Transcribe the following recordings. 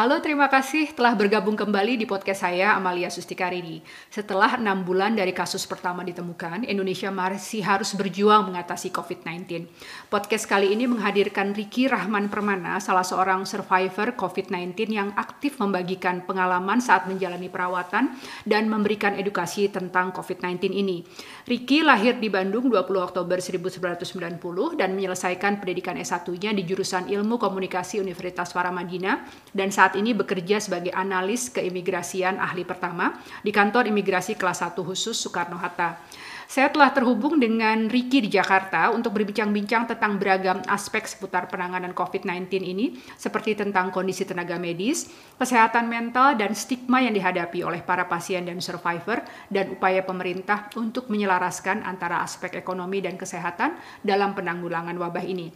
Halo, terima kasih telah bergabung kembali di podcast saya, Amalia Sustikarini. Setelah enam bulan dari kasus pertama ditemukan, Indonesia masih harus berjuang mengatasi COVID-19. Podcast kali ini menghadirkan Riki Rahman Permana, salah seorang survivor COVID-19 yang aktif membagikan pengalaman saat menjalani perawatan dan memberikan edukasi tentang COVID-19 ini. Riki lahir di Bandung 20 Oktober 1990 dan menyelesaikan pendidikan S1-nya di jurusan Ilmu Komunikasi Universitas Paramadina dan saat ini bekerja sebagai analis keimigrasian ahli pertama di kantor imigrasi kelas 1 khusus Soekarno-Hatta. Saya telah terhubung dengan Riki di Jakarta untuk berbincang-bincang tentang beragam aspek seputar penanganan COVID-19 ini, seperti tentang kondisi tenaga medis, kesehatan mental, dan stigma yang dihadapi oleh para pasien dan survivor, dan upaya pemerintah untuk menyelaraskan antara aspek ekonomi dan kesehatan dalam penanggulangan wabah ini.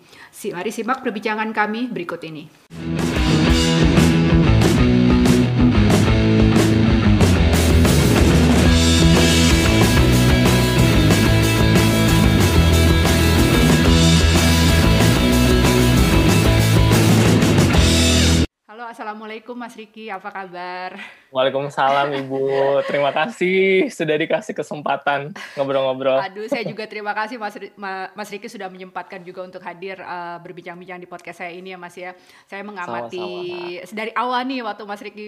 Mari simak perbincangan kami berikut ini. Assalamualaikum Mas Riki, apa kabar? Waalaikumsalam Ibu, terima kasih sudah dikasih kesempatan ngobrol-ngobrol. Aduh, saya juga terima kasih Mas, Mas Riki sudah menyempatkan juga untuk hadir uh, berbincang-bincang di podcast saya ini ya Mas ya. Saya mengamati Sama-sama. dari awal nih waktu Mas Riki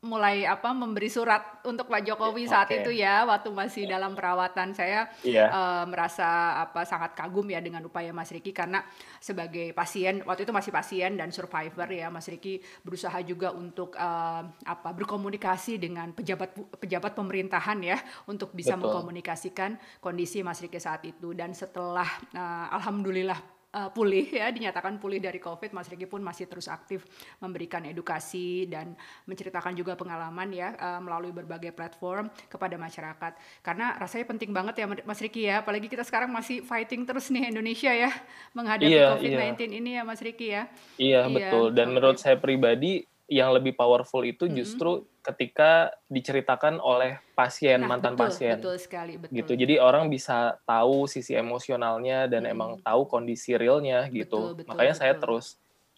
mulai apa memberi surat untuk Pak Jokowi saat okay. itu ya waktu masih dalam perawatan saya yeah. Iya. uh, merasa apa sangat kagum ya dengan upaya Mas Riki karena sebagai pasien waktu itu masih pasien dan survivor ya Mas Riki berusaha juga untuk uh, apa berkomunikasi dengan pejabat pejabat pemerintahan ya untuk bisa Betul. mengkomunikasikan kondisi Mas Riki saat itu dan setelah uh, alhamdulillah uh, pulih ya dinyatakan pulih dari COVID Mas Riki pun masih terus aktif memberikan edukasi dan menceritakan juga pengalaman ya uh, melalui berbagai platform kepada masyarakat karena rasanya penting banget ya Mas Riki ya apalagi kita sekarang masih fighting terus nih Indonesia ya menghadapi iya, COVID-19 iya. ini ya Mas Riki ya iya, iya betul dan okay. menurut saya pribadi yang lebih powerful itu justru mm -hmm. ketika diceritakan oleh pasien nah, mantan betul, pasien betul sekali betul gitu jadi orang bisa tahu sisi emosionalnya dan mm -hmm. emang tahu kondisi realnya gitu betul, betul, makanya betul. saya terus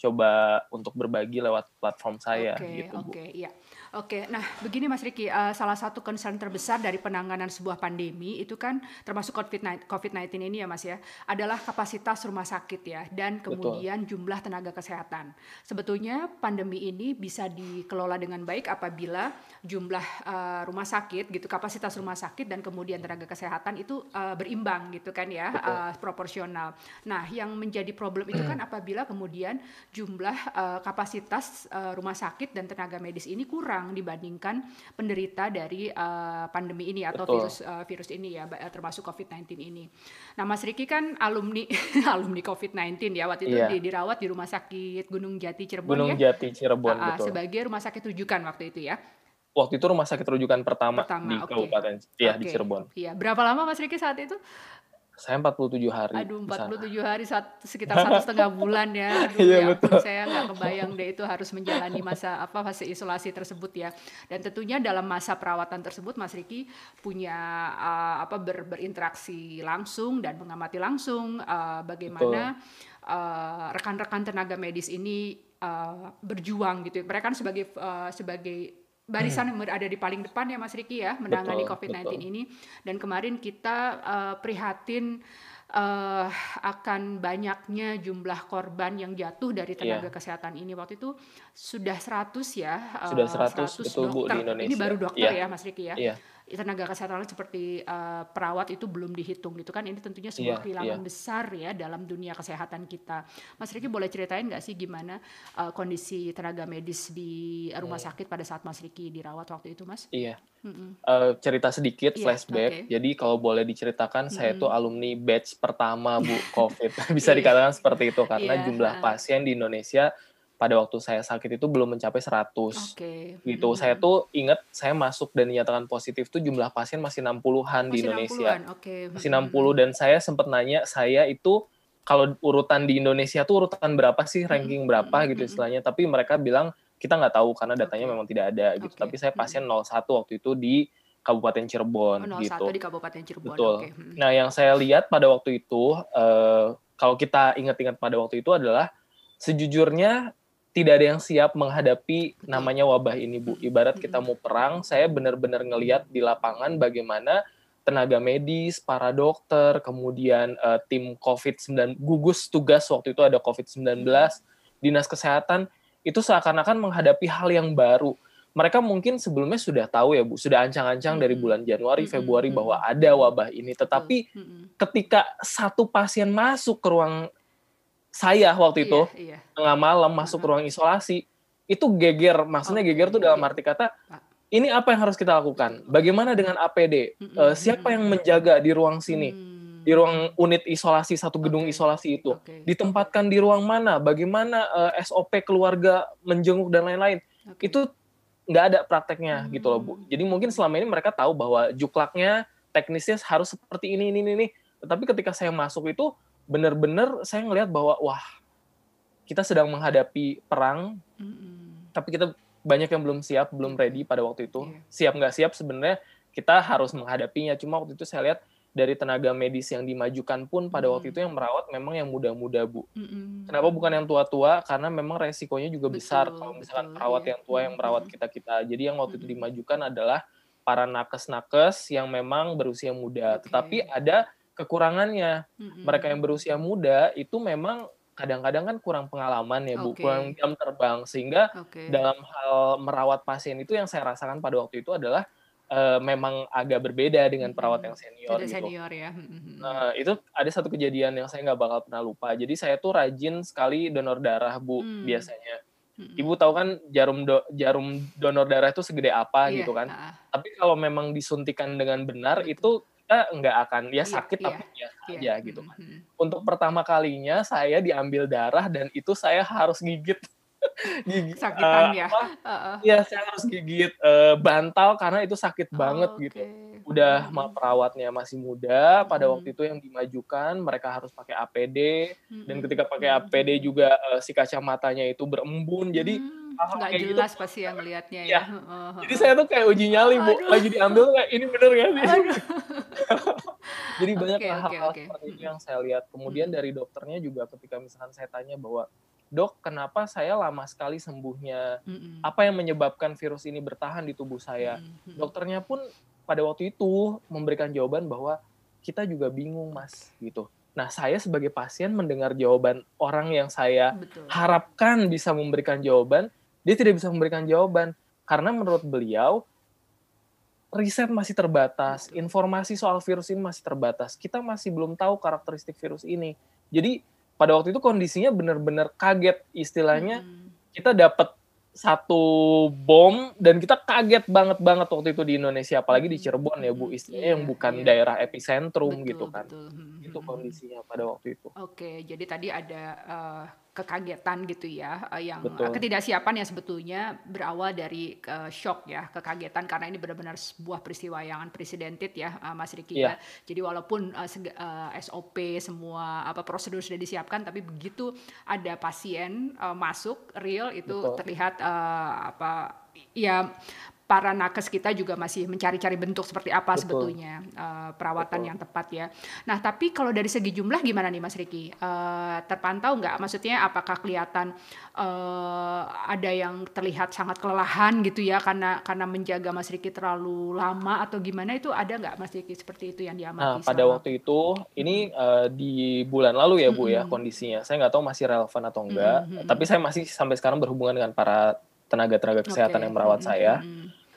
coba untuk berbagi lewat platform saya okay, gitu okay, Bu. Iya. Oke, nah begini Mas Riki, uh, salah satu concern terbesar dari penanganan sebuah pandemi itu kan termasuk COVID-19 ini ya Mas ya, adalah kapasitas rumah sakit ya dan kemudian Betul. jumlah tenaga kesehatan. Sebetulnya pandemi ini bisa dikelola dengan baik apabila jumlah uh, rumah sakit gitu, kapasitas rumah sakit dan kemudian tenaga kesehatan itu uh, berimbang gitu kan ya, uh, proporsional. Nah, yang menjadi problem itu kan apabila kemudian jumlah uh, kapasitas uh, rumah sakit dan tenaga medis ini kurang kurang dibandingkan penderita dari uh, pandemi ini atau Betul. virus uh, virus ini ya termasuk COVID-19 ini. Nah, Mas Riki kan alumni alumni COVID-19 ya waktu itu iya. dirawat di Rumah Sakit Gunung Jati Cirebon Gunung ya. Jati Cirebon uh, betul. sebagai rumah sakit rujukan waktu itu ya. Waktu itu rumah sakit rujukan pertama, pertama di okay. Kabupaten ya okay. di Cirebon. Iya, berapa lama Mas Riki saat itu? Saya 47 hari. Aduh, 47 hari sekitar satu setengah bulan ya. Aduh, iya, ya betul. saya nggak kebayang deh itu harus menjalani masa apa fase isolasi tersebut ya. Dan tentunya dalam masa perawatan tersebut Mas Riki punya uh, apa ber, berinteraksi langsung dan mengamati langsung uh, bagaimana uh, rekan-rekan tenaga medis ini uh, berjuang gitu. Mereka kan sebagai uh, sebagai barisan yang berada di paling depan ya Mas Riki ya menangani COVID-19 ini. Dan kemarin kita uh, prihatin uh, akan banyaknya jumlah korban yang jatuh dari tenaga yeah. kesehatan ini. Waktu itu sudah 100 ya sudah 100, 100 betul dokter. Bu di Indonesia ini baru dokter yeah. ya Mas Riki ya. Yeah tenaga kesehatan seperti uh, perawat itu belum dihitung gitu kan ini tentunya sebuah yeah, kehilangan yeah. besar ya dalam dunia kesehatan kita Mas Riki boleh ceritain nggak sih gimana uh, kondisi tenaga medis di rumah yeah. sakit pada saat Mas Riki dirawat waktu itu Mas iya mm -mm. uh, cerita sedikit yeah, flashback okay. jadi kalau boleh diceritakan mm -hmm. saya tuh alumni batch pertama Bu COVID bisa yeah. dikatakan seperti itu karena yeah. jumlah pasien di Indonesia pada waktu saya sakit itu belum mencapai 100. Okay. Gitu. Hmm. Saya tuh ingat saya masuk dan dinyatakan positif tuh jumlah pasien masih 60-an di Indonesia. 60 okay. Masih 60 dan saya sempat nanya saya itu kalau urutan di Indonesia tuh urutan berapa sih, ranking berapa gitu istilahnya. Tapi mereka bilang kita nggak tahu karena datanya okay. memang tidak ada gitu. Okay. Tapi saya pasien 01 waktu itu di Kabupaten Cirebon oh, 01 gitu. di Kabupaten Cirebon. Betul. Okay. Nah, yang saya lihat pada waktu itu uh, kalau kita ingat-ingat pada waktu itu adalah sejujurnya tidak ada yang siap menghadapi namanya wabah ini, Bu. Ibarat kita mau perang, saya benar-benar ngelihat di lapangan bagaimana tenaga medis, para dokter, kemudian uh, tim COVID-19, gugus tugas waktu itu ada COVID-19, dinas kesehatan, itu seakan-akan menghadapi hal yang baru. Mereka mungkin sebelumnya sudah tahu ya Bu, sudah ancang-ancang dari bulan Januari, Februari bahwa ada wabah ini. Tetapi ketika satu pasien masuk ke ruang saya waktu itu iya, iya. tengah malam masuk uh ruang isolasi itu geger. Maksudnya geger tuh dalam arti kata ini apa yang harus kita lakukan? Bagaimana dengan APD uh, siapa yang menjaga di ruang sini? Mm. di ruang unit isolasi satu gedung okay. isolasi itu. Okay. ditempatkan di ruang mana? Bagaimana uh, eh, SOP keluarga menjenguk dan lain-lain? Okay. itu nggak ada prakteknya hmm. gitu loh bu. Jadi mungkin selama ini mereka tahu bahwa juklaknya teknisnya harus seperti ini ini ini. Tetapi ketika saya masuk itu benar-benar saya ngelihat bahwa wah kita sedang menghadapi perang, mm-hmm. tapi kita banyak yang belum siap, belum ready pada waktu itu. Yeah. Siap nggak siap sebenarnya kita harus menghadapinya. Cuma waktu itu saya lihat dari tenaga medis yang dimajukan pun pada mm. waktu itu yang merawat memang yang muda-muda bu. Mm-hmm. Kenapa bukan yang tua-tua? Karena memang resikonya juga betul, besar kalau misalkan betul, perawat iya. yang tua yang merawat kita kita. Jadi yang waktu mm-hmm. itu dimajukan adalah para nakes-nakes yang memang berusia muda. Okay. Tetapi ada kekurangannya. Mm-hmm. Mereka yang berusia muda itu memang kadang-kadang kan kurang pengalaman ya Bu, okay. kurang jam terbang sehingga okay. dalam hal merawat pasien itu yang saya rasakan pada waktu itu adalah uh, memang agak berbeda dengan perawat yang senior Ada gitu. senior ya. Nah, itu ada satu kejadian yang saya nggak bakal pernah lupa. Jadi saya tuh rajin sekali donor darah Bu hmm. biasanya. Ibu tahu kan jarum do, jarum donor darah itu segede apa yeah. gitu kan. Uh. Tapi kalau memang disuntikan dengan benar itu kita nggak akan ya iya, sakit iya, tapi biasa iya. aja gitu kan. Mm-hmm. Untuk pertama kalinya saya diambil darah dan itu saya harus gigit gigit sakitan uh, ya. Iya, uh-uh. saya harus gigit uh, bantal karena itu sakit oh, banget okay. gitu. Udah hmm. perawatnya masih muda, pada hmm. waktu itu yang dimajukan mereka harus pakai APD hmm. dan ketika pakai APD juga uh, si kacamatanya itu berembun. Jadi hmm nggak gitu jelas gitu. pasti yang ngelihatnya ya. ya. Uh, Jadi saya tuh kayak uji nyali bu, lagi diambil kayak ini bener gak sih? Jadi banyak hal-hal okay, okay. seperti itu yang saya lihat. Kemudian hmm. dari dokternya juga ketika misalkan saya tanya bahwa dok kenapa saya lama sekali sembuhnya? Hmm. Apa yang menyebabkan virus ini bertahan di tubuh saya? Hmm. Dokternya pun pada waktu itu memberikan jawaban bahwa kita juga bingung mas gitu Nah, saya sebagai pasien mendengar jawaban orang yang saya Betul. harapkan bisa memberikan jawaban, dia tidak bisa memberikan jawaban karena menurut beliau riset masih terbatas, informasi soal virus ini masih terbatas. Kita masih belum tahu karakteristik virus ini. Jadi pada waktu itu kondisinya benar-benar kaget istilahnya. Hmm. Kita dapat satu bom dan kita kaget banget banget waktu itu di Indonesia apalagi di Cirebon ya Bu istilahnya yeah, yang bukan yeah. daerah epicentrum betul, gitu kan betul. Hmm, itu hmm, hmm. kondisinya pada waktu itu. Oke jadi tadi ada uh, kekagetan gitu ya uh, yang Betul. ketidaksiapan yang sebetulnya berawal dari uh, shock ya kekagetan karena ini benar-benar sebuah peristiwa yang unprecedented ya uh, Mas Riki yeah. ya jadi walaupun uh, uh, SOP semua apa prosedur sudah disiapkan tapi begitu ada pasien uh, masuk real itu Betul. terlihat uh, apa ya para nakes kita juga masih mencari-cari bentuk seperti apa Betul. sebetulnya uh, perawatan Betul. yang tepat ya. Nah tapi kalau dari segi jumlah gimana nih Mas Riki? Uh, terpantau nggak? Maksudnya apakah kelihatan uh, ada yang terlihat sangat kelelahan gitu ya karena karena menjaga Mas Riki terlalu lama atau gimana itu ada nggak Mas Riki seperti itu yang diamati? Nah pada waktu itu ini uh, di bulan lalu ya Bu mm -hmm. ya kondisinya. Saya nggak tahu masih relevan atau enggak. Mm -hmm. Tapi saya masih sampai sekarang berhubungan dengan para tenaga-tenaga kesehatan okay. yang merawat mm -hmm. saya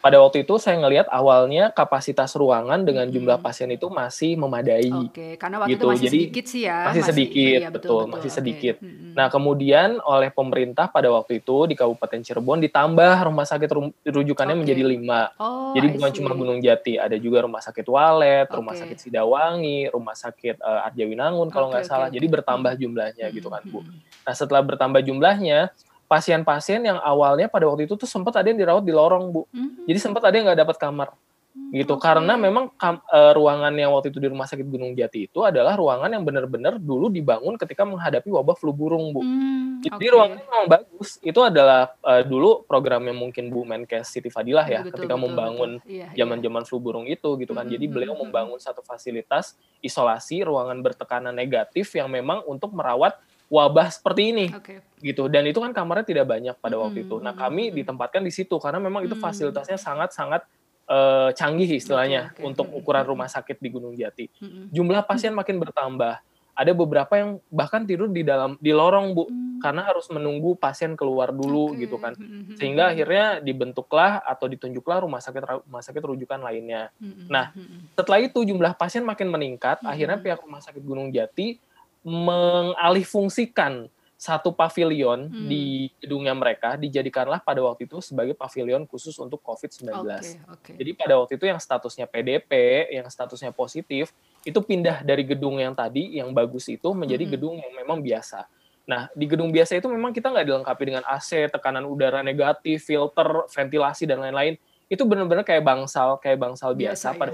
pada waktu itu saya ngelihat awalnya kapasitas ruangan dengan jumlah pasien itu masih memadai. Oke, karena waktu gitu. itu masih Jadi, sedikit sih ya. Masih, sedikit, iya, betul, betul, betul, masih okay. sedikit. Hmm. Nah, kemudian oleh pemerintah pada waktu itu di Kabupaten Cirebon ditambah rumah sakit rujukannya okay. menjadi lima. Oh, Jadi bukan cuma Gunung Jati, ada juga rumah sakit Walet, okay. rumah sakit Sidawangi, rumah sakit uh, Arjawinangun kalau nggak okay, salah. Okay. Jadi bertambah jumlahnya hmm. gitu kan, Bu. Nah, setelah bertambah jumlahnya, pasien-pasien yang awalnya pada waktu itu tuh sempat ada yang dirawat di lorong bu mm-hmm. jadi sempat ada yang nggak dapat kamar mm-hmm. gitu okay. karena memang kam, uh, ruangan yang waktu itu di rumah sakit Gunung Jati itu adalah ruangan yang benar-benar dulu dibangun ketika menghadapi wabah flu burung bu mm, jadi okay. ruangannya memang bagus itu adalah uh, dulu program yang mungkin Bu Menkes Siti Fadilah ya betul, ketika betul, membangun iya, iya. zaman-zaman flu burung itu gitu kan mm-hmm. jadi beliau membangun satu fasilitas isolasi ruangan bertekanan negatif yang memang untuk merawat wabah seperti ini okay. gitu. Dan itu kan kamarnya tidak banyak pada waktu itu. Nah kami ditempatkan di situ karena memang itu fasilitasnya sangat sangat uh, canggih istilahnya okay, okay. untuk ukuran rumah sakit di Gunung Jati. Jumlah pasien makin bertambah. Ada beberapa yang bahkan tidur di dalam di lorong bu hmm. karena harus menunggu pasien keluar dulu okay. gitu kan. Sehingga akhirnya dibentuklah atau ditunjuklah rumah sakit rumah sakit rujukan lainnya. Hmm. nah setelah itu jumlah pasien makin meningkat. Hmm. akhirnya pihak rumah sakit Gunung Jati mengalihfungsikan satu pavilion hmm. di gedungnya mereka dijadikanlah pada waktu itu sebagai pavilion khusus untuk COVID-19. Okay, okay. Jadi pada waktu itu yang statusnya PDP, yang statusnya positif, itu pindah dari gedung yang tadi yang bagus itu menjadi hmm. gedung yang memang biasa. Nah, di gedung biasa itu memang kita nggak dilengkapi dengan AC, tekanan udara negatif, filter, ventilasi dan lain-lain. Itu benar-benar kayak bangsal, kayak bangsal biasa, biasa ya? pada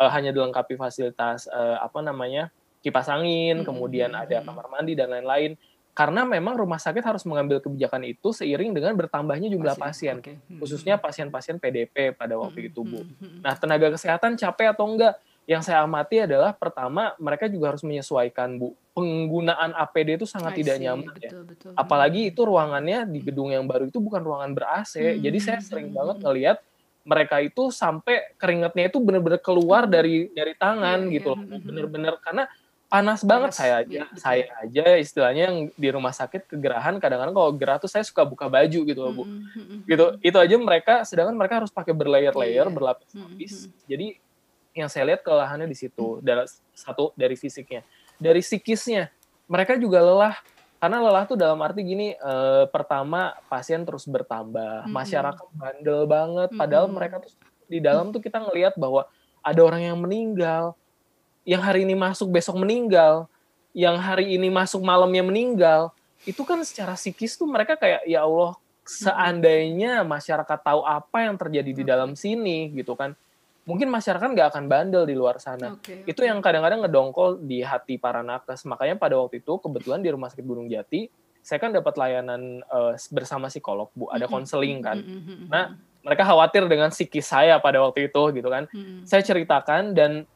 uh, hanya dilengkapi fasilitas uh, apa namanya kipas angin, hmm, kemudian hmm, ada kamar mandi dan lain-lain. Karena memang rumah sakit harus mengambil kebijakan itu seiring dengan bertambahnya jumlah pasien, pasien. Okay. khususnya pasien-pasien PDP pada waktu itu, Bu. Nah, tenaga kesehatan capek atau enggak? Yang saya amati adalah pertama mereka juga harus menyesuaikan, Bu. Penggunaan APD itu sangat tidak nyaman betul, ya. Betul. Apalagi itu ruangannya di gedung yang baru itu bukan ruangan ber-AC. Hmm. Jadi saya sering banget ngelihat mereka itu sampai keringatnya itu benar-benar keluar dari dari tangan yeah, gitu loh. Benar-benar karena panas banget saya aja ya, saya aja istilahnya yang di rumah sakit kegerahan kadang-kadang kalau gerah tuh saya suka buka baju gitu loh bu mm -hmm. gitu itu aja mereka sedangkan mereka harus pakai berlayer-layer yeah. berlapis-lapis mm -hmm. jadi yang saya lihat kelelahannya di situ mm -hmm. dari satu dari fisiknya dari psikisnya mereka juga lelah karena lelah tuh dalam arti gini eh, pertama pasien terus bertambah mm -hmm. masyarakat bandel banget padahal mm -hmm. mereka tuh di dalam tuh kita ngelihat bahwa ada orang yang meninggal yang hari ini masuk besok meninggal, yang hari ini masuk malamnya meninggal, itu kan secara psikis tuh mereka kayak ya Allah seandainya masyarakat tahu apa yang terjadi di dalam sini gitu kan. Mungkin masyarakat nggak akan bandel di luar sana. Okay, itu yang kadang-kadang ngedongkol di hati para nakes. Makanya pada waktu itu kebetulan di rumah sakit Gunung Jati saya kan dapat layanan uh, bersama psikolog bu. Ada konseling kan. Nah mereka khawatir dengan psikis saya pada waktu itu gitu kan. Saya ceritakan dan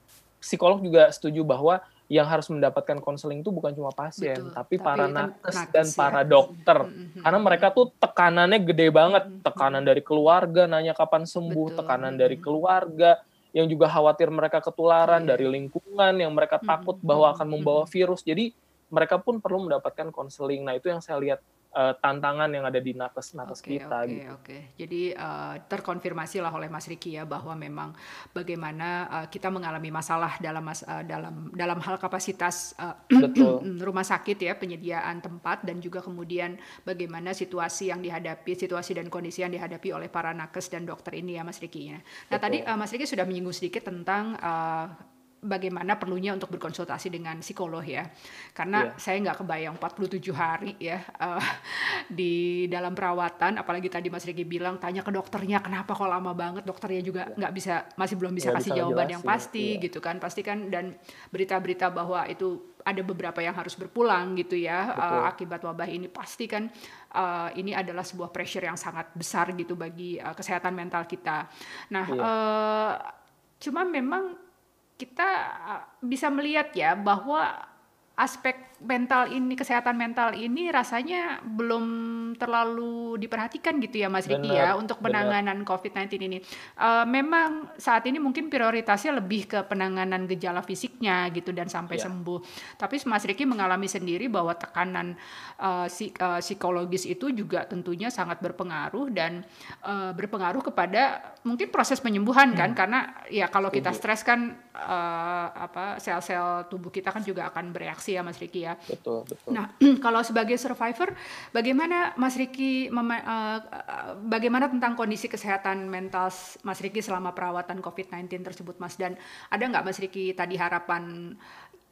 psikolog juga setuju bahwa yang harus mendapatkan konseling itu bukan cuma pasien, Betul. tapi, tapi para nakes, dan ya. para dokter. Mm-hmm. Karena mereka tuh tekanannya gede banget, mm-hmm. tekanan dari keluarga nanya kapan sembuh, Betul. tekanan dari keluarga yang juga khawatir mereka ketularan, yeah. dari lingkungan yang mereka takut mm-hmm. bahwa akan membawa virus. Jadi mereka pun perlu mendapatkan konseling. Nah, itu yang saya lihat uh, tantangan yang ada di nakes nakes okay, kita okay, gitu. Oke okay. Jadi uh, terkonfirmasi lah oleh Mas Riki ya bahwa memang bagaimana uh, kita mengalami masalah dalam mas, uh, dalam dalam hal kapasitas uh, rumah sakit ya penyediaan tempat dan juga kemudian bagaimana situasi yang dihadapi situasi dan kondisi yang dihadapi oleh para nakes dan dokter ini ya Mas Riki ya. Nah Betul. tadi uh, Mas Riki sudah menyinggung sedikit tentang uh, bagaimana perlunya untuk berkonsultasi dengan psikolog ya. Karena yeah. saya nggak kebayang 47 hari ya uh, di dalam perawatan, apalagi tadi Mas Riki bilang tanya ke dokternya kenapa kok lama banget, dokternya juga iya. nggak yeah. bisa masih belum bisa gak kasih bisa jawaban yang pasti yeah. gitu kan. Pasti kan dan berita-berita bahwa itu ada beberapa yang harus berpulang gitu ya uh, akibat wabah ini pasti kan uh, ini adalah sebuah pressure yang sangat besar gitu bagi uh, kesehatan mental kita. Nah, yeah. Iya. uh, cuma memang kita bisa melihat ya bahwa aspek mental ini kesehatan mental ini rasanya belum terlalu diperhatikan gitu ya Mas Riki ya untuk penanganan COVID-19 ini. Uh, memang saat ini mungkin prioritasnya lebih ke penanganan gejala fisiknya gitu dan sampai yeah. sembuh. Tapi Mas Riki mengalami sendiri bahwa tekanan uh, uh, psikologis itu juga tentunya sangat berpengaruh dan uh, berpengaruh kepada mungkin proses penyembuhan kan? hmm. kan karena ya kalau kita stres kan uh, apa sel-sel tubuh kita kan juga akan bereaksi ya Mas Riki ya Betul, betul. Nah, kalau sebagai survivor, bagaimana Mas Riki, uh, bagaimana tentang kondisi kesehatan mental Mas Riki selama perawatan COVID-19 tersebut, Mas? Dan ada nggak Mas Riki tadi harapan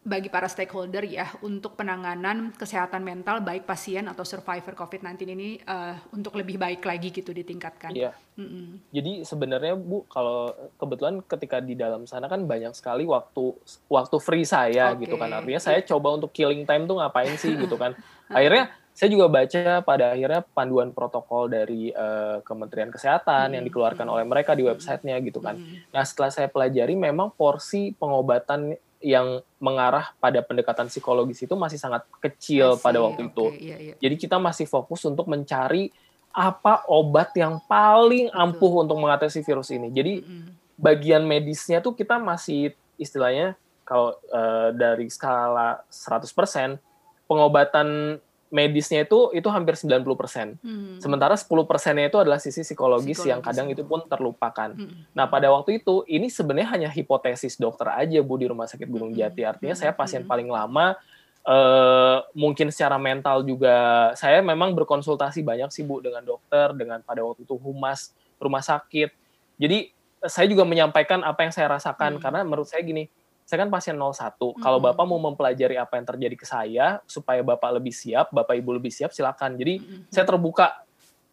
bagi para stakeholder ya untuk penanganan kesehatan mental baik pasien atau survivor COVID-19 ini uh, untuk lebih baik lagi gitu ditingkatkan. Iya. Mm -mm. Jadi sebenarnya Bu kalau kebetulan ketika di dalam sana kan banyak sekali waktu waktu free saya okay. gitu kan artinya saya coba untuk killing time tuh ngapain sih gitu kan. Akhirnya saya juga baca pada akhirnya panduan protokol dari uh, Kementerian Kesehatan hmm. yang dikeluarkan oleh mereka di websitenya gitu kan. Hmm. Nah setelah saya pelajari memang porsi pengobatan yang mengarah pada pendekatan psikologis itu masih sangat kecil see, pada waktu okay, itu. Iya, iya. Jadi kita masih fokus untuk mencari apa obat yang paling ampuh Betul. untuk mengatasi virus ini. Jadi mm -hmm. bagian medisnya tuh kita masih istilahnya kalau uh, dari skala 100% pengobatan medisnya itu itu hampir 90%. Hmm. Sementara 10 persennya itu adalah sisi psikologis, psikologis yang kadang itu pun terlupakan. Hmm. Nah, pada waktu itu ini sebenarnya hanya hipotesis dokter aja Bu di Rumah Sakit Gunung hmm. Jati. Artinya hmm. saya pasien hmm. paling lama Uh, mungkin secara mental juga saya memang berkonsultasi banyak sih Bu dengan dokter, dengan pada waktu itu humas rumah sakit. Jadi saya juga menyampaikan apa yang saya rasakan hmm. karena menurut saya gini, saya kan pasien 01. Mm-hmm. Kalau Bapak mau mempelajari apa yang terjadi ke saya supaya Bapak lebih siap, Bapak Ibu lebih siap silakan. Jadi mm-hmm. saya terbuka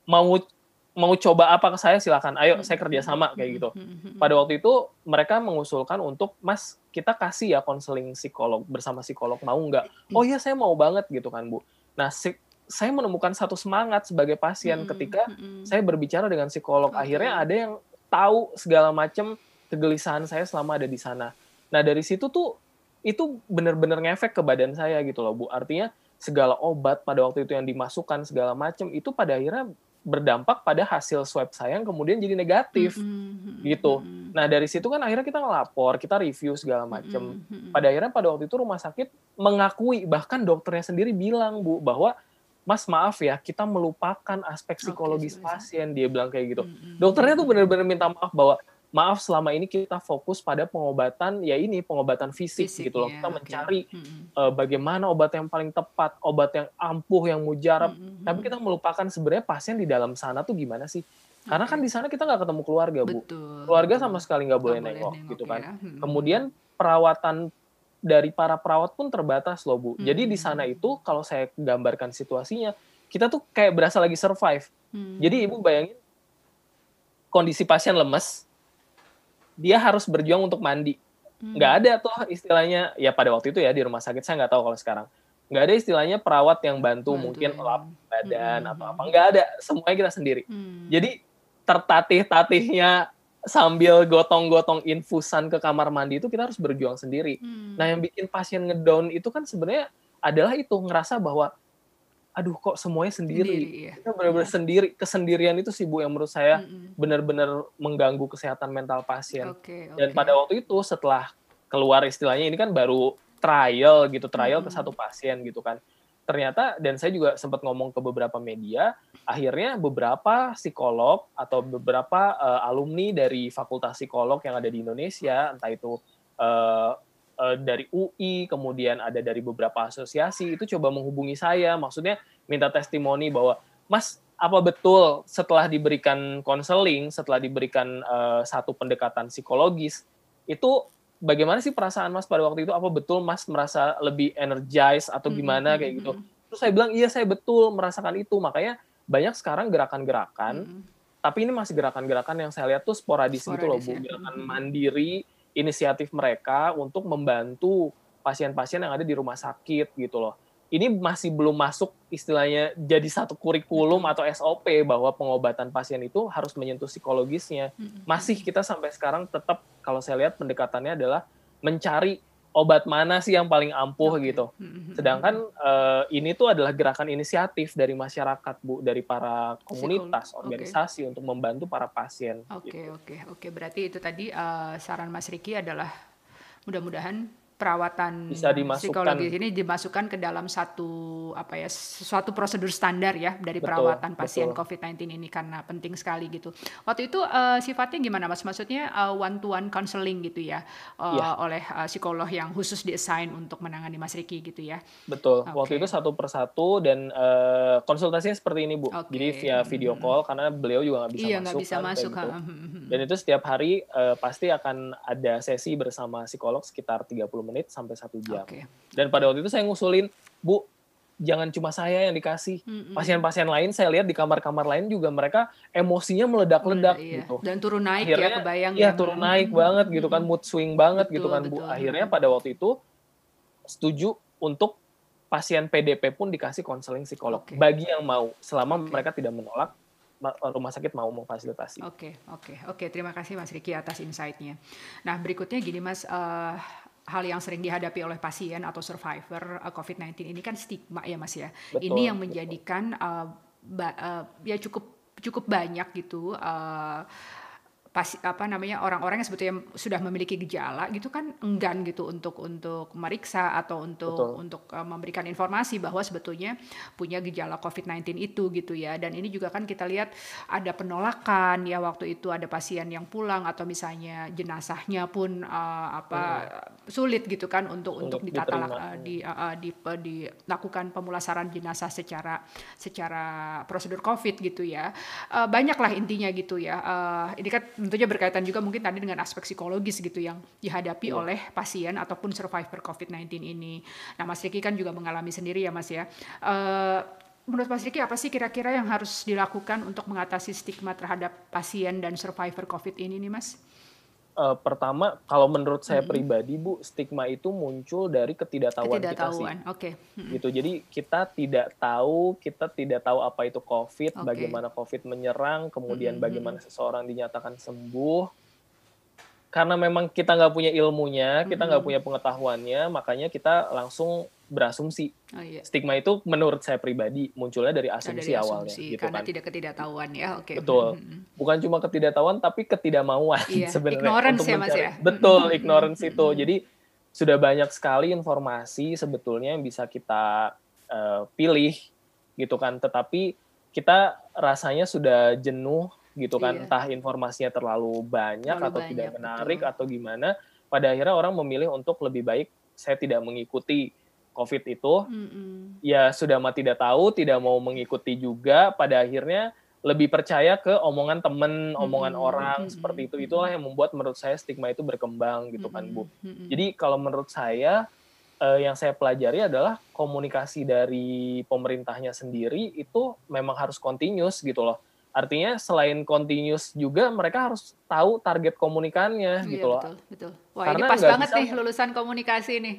mau mau coba apa ke saya silakan. Ayo saya kerjasama kayak gitu. Pada waktu itu mereka mengusulkan untuk Mas kita kasih ya konseling psikolog bersama psikolog mau nggak? Oh iya saya mau banget gitu kan Bu. Nah si, saya menemukan satu semangat sebagai pasien ketika saya berbicara dengan psikolog. Akhirnya ada yang tahu segala macam kegelisahan saya selama ada di sana Nah dari situ tuh itu benar-benar ngefek ke badan saya gitu loh Bu. Artinya segala obat pada waktu itu yang dimasukkan segala macam itu pada akhirnya berdampak pada hasil swab saya yang kemudian jadi negatif mm-hmm. gitu. Nah dari situ kan akhirnya kita ngelapor, kita review segala macam. Mm-hmm. Pada akhirnya pada waktu itu rumah sakit mengakui bahkan dokternya sendiri bilang bu bahwa Mas maaf ya kita melupakan aspek psikologis okay, pasien dia bilang kayak gitu. Mm-hmm. Dokternya tuh benar-benar minta maaf bahwa maaf selama ini kita fokus pada pengobatan ya ini pengobatan fisik, fisik gitu loh. Ya, kita mencari hmm. uh, bagaimana obat yang paling tepat, obat yang ampuh, yang mujarab. Hmm. Tapi kita melupakan sebenarnya pasien di dalam sana tuh gimana sih? Karena kan di sana kita nggak ketemu keluarga, Bu. Betul, keluarga betul. sama sekali nggak boleh nengok, nengok gitu kan. Ya. Hmm. Kemudian perawatan dari para perawat pun terbatas loh, Bu. Hmm. Jadi di sana itu kalau saya gambarkan situasinya, kita tuh kayak berasa lagi survive. Hmm. Jadi Ibu bayangin kondisi pasien lemes, dia harus berjuang untuk mandi. Hmm. Nggak ada tuh istilahnya, ya pada waktu itu ya di rumah sakit, saya nggak tahu kalau sekarang. Nggak ada istilahnya perawat yang bantu, mungkin ya. lap badan hmm. atau apa. Nggak ada, semuanya kita sendiri. Hmm. Jadi tertatih-tatihnya sambil gotong-gotong infusan ke kamar mandi itu kita harus berjuang sendiri. Hmm. Nah yang bikin pasien ngedown itu kan sebenarnya adalah itu ngerasa bahwa aduh kok semuanya sendiri, sendiri iya. kita benar-benar iya. sendiri kesendirian itu sih bu yang menurut saya mm-hmm. benar-benar mengganggu kesehatan mental pasien okay, okay. dan pada waktu itu setelah keluar istilahnya ini kan baru trial gitu trial mm-hmm. ke satu pasien gitu kan ternyata dan saya juga sempat ngomong ke beberapa media akhirnya beberapa psikolog atau beberapa uh, alumni dari fakultas psikolog yang ada di Indonesia entah itu uh, dari UI, kemudian ada dari beberapa asosiasi itu coba menghubungi saya, maksudnya minta testimoni bahwa Mas apa betul setelah diberikan konseling, setelah diberikan uh, satu pendekatan psikologis itu bagaimana sih perasaan Mas pada waktu itu? Apa betul Mas merasa lebih energized atau hmm, gimana mm-hmm. kayak gitu? Hmm, hmm. Terus saya bilang iya saya betul merasakan itu, makanya banyak sekarang gerakan-gerakan, mm-hmm. tapi ini masih gerakan-gerakan yang saya lihat tuh sporadis, sporadis gitu loh bu, ya. gerakan mm-hmm. mandiri inisiatif mereka untuk membantu pasien-pasien yang ada di rumah sakit gitu loh. Ini masih belum masuk istilahnya jadi satu kurikulum atau SOP bahwa pengobatan pasien itu harus menyentuh psikologisnya. Masih kita sampai sekarang tetap kalau saya lihat pendekatannya adalah mencari obat mana sih yang paling ampuh okay. gitu. Sedangkan uh, ini tuh adalah gerakan inisiatif dari masyarakat Bu, dari para komunitas, organisasi okay. untuk membantu para pasien. Oke, okay, gitu. oke, okay, oke. Okay. Berarti itu tadi uh, saran Mas Riki adalah mudah-mudahan perawatan bisa dimasukkan psikologis ini dimasukkan ke dalam satu apa ya suatu prosedur standar ya dari betul, perawatan pasien COVID-19 ini karena penting sekali gitu. Waktu itu uh, sifatnya gimana Mas? Maksudnya uh, one to one counseling gitu ya, uh, ya. oleh uh, psikolog yang khusus diassign untuk menangani Mas Riki gitu ya. Betul. Okay. Waktu itu satu persatu dan uh, konsultasinya seperti ini Bu. Okay. Jadi via video call hmm. karena beliau juga nggak bisa iya, masuk. bisa kan, masuk. Gitu. Dan itu setiap hari uh, pasti akan ada sesi bersama psikolog sekitar 30 menit sampai satu jam. Okay. Dan pada waktu itu saya ngusulin, Bu, jangan cuma saya yang dikasih. Pasien-pasien lain saya lihat di kamar-kamar lain juga mereka emosinya meledak-ledak iya. gitu. Dan turun naik ya, Akhirnya, ya kebayang. Iya, ya. turun naik banget gitu kan, mood swing banget betul, gitu kan, betul, Bu. Akhirnya pada waktu itu setuju untuk pasien PDP pun dikasih konseling psikolog okay. bagi yang mau selama okay. mereka tidak menolak rumah sakit mau memfasilitasi. Oke, okay, oke, okay, oke. Okay. Terima kasih Mas Riki atas insight-nya. Nah, berikutnya gini Mas, uh, hal yang sering dihadapi oleh pasien atau survivor uh, COVID-19 ini kan stigma ya Mas ya. Betul, ini yang menjadikan uh, ba, uh, ya cukup cukup banyak gitu uh, pas apa namanya orang-orang yang sebetulnya sudah memiliki gejala gitu kan enggan gitu untuk untuk meriksa atau untuk Betul. untuk uh, memberikan informasi bahwa sebetulnya punya gejala COVID-19 itu gitu ya dan ini juga kan kita lihat ada penolakan ya waktu itu ada pasien yang pulang atau misalnya jenazahnya pun uh, apa hmm. sulit gitu kan untuk sulit untuk ditata uh, di uh, di, uh, dilakukan pemulasaran jenazah secara secara prosedur COVID gitu ya uh, banyaklah intinya gitu ya uh, ini kan tentunya berkaitan juga mungkin tadi dengan aspek psikologis gitu yang dihadapi yeah. oleh pasien ataupun survivor COVID-19 ini. Nah, Mas Riki kan juga mengalami sendiri ya, Mas ya. Uh, menurut Mas Riki apa sih kira-kira yang harus dilakukan untuk mengatasi stigma terhadap pasien dan survivor COVID ini nih, Mas? Uh, pertama kalau menurut saya mm-hmm. pribadi Bu, stigma itu muncul dari ketidaktahuan, ketidaktahuan. kita sih. Oke. Okay. Mm-hmm. Gitu. Jadi kita tidak tahu, kita tidak tahu apa itu COVID, okay. bagaimana COVID menyerang, kemudian mm-hmm. bagaimana seseorang dinyatakan sembuh karena memang kita nggak punya ilmunya, kita nggak mm -hmm. punya pengetahuannya, makanya kita langsung berasumsi. Oh, iya. Stigma itu menurut saya pribadi munculnya dari asumsi, dari asumsi awalnya, gitu karena kan. tidak ketidaktahuan ya, oke. Okay. Betul. Mm -hmm. Bukan cuma ketidaktahuan, tapi ketidakmauan iya. sebenarnya. Ignorance untuk ya mas ya. Betul, ignorance -hmm. itu. Jadi sudah banyak sekali informasi sebetulnya yang bisa kita uh, pilih, gitu kan. Tetapi kita rasanya sudah jenuh gitu kan iya. entah informasinya terlalu banyak terlalu atau banyak, tidak menarik betul. atau gimana pada akhirnya orang memilih untuk lebih baik saya tidak mengikuti covid itu mm -hmm. ya sudah mah tidak tahu tidak mau mengikuti juga pada akhirnya lebih percaya ke omongan temen, omongan mm -hmm. orang mm -hmm. seperti itu itulah yang membuat menurut saya stigma itu berkembang gitu kan bu. Mm -hmm. Jadi kalau menurut saya eh, yang saya pelajari adalah komunikasi dari pemerintahnya sendiri itu memang harus continuous gitu loh. Artinya selain continuous juga mereka harus tahu target komunikannya iya, gitu loh. Betul, betul. Wah, Karena ini pas banget bisa... nih lulusan komunikasi nih.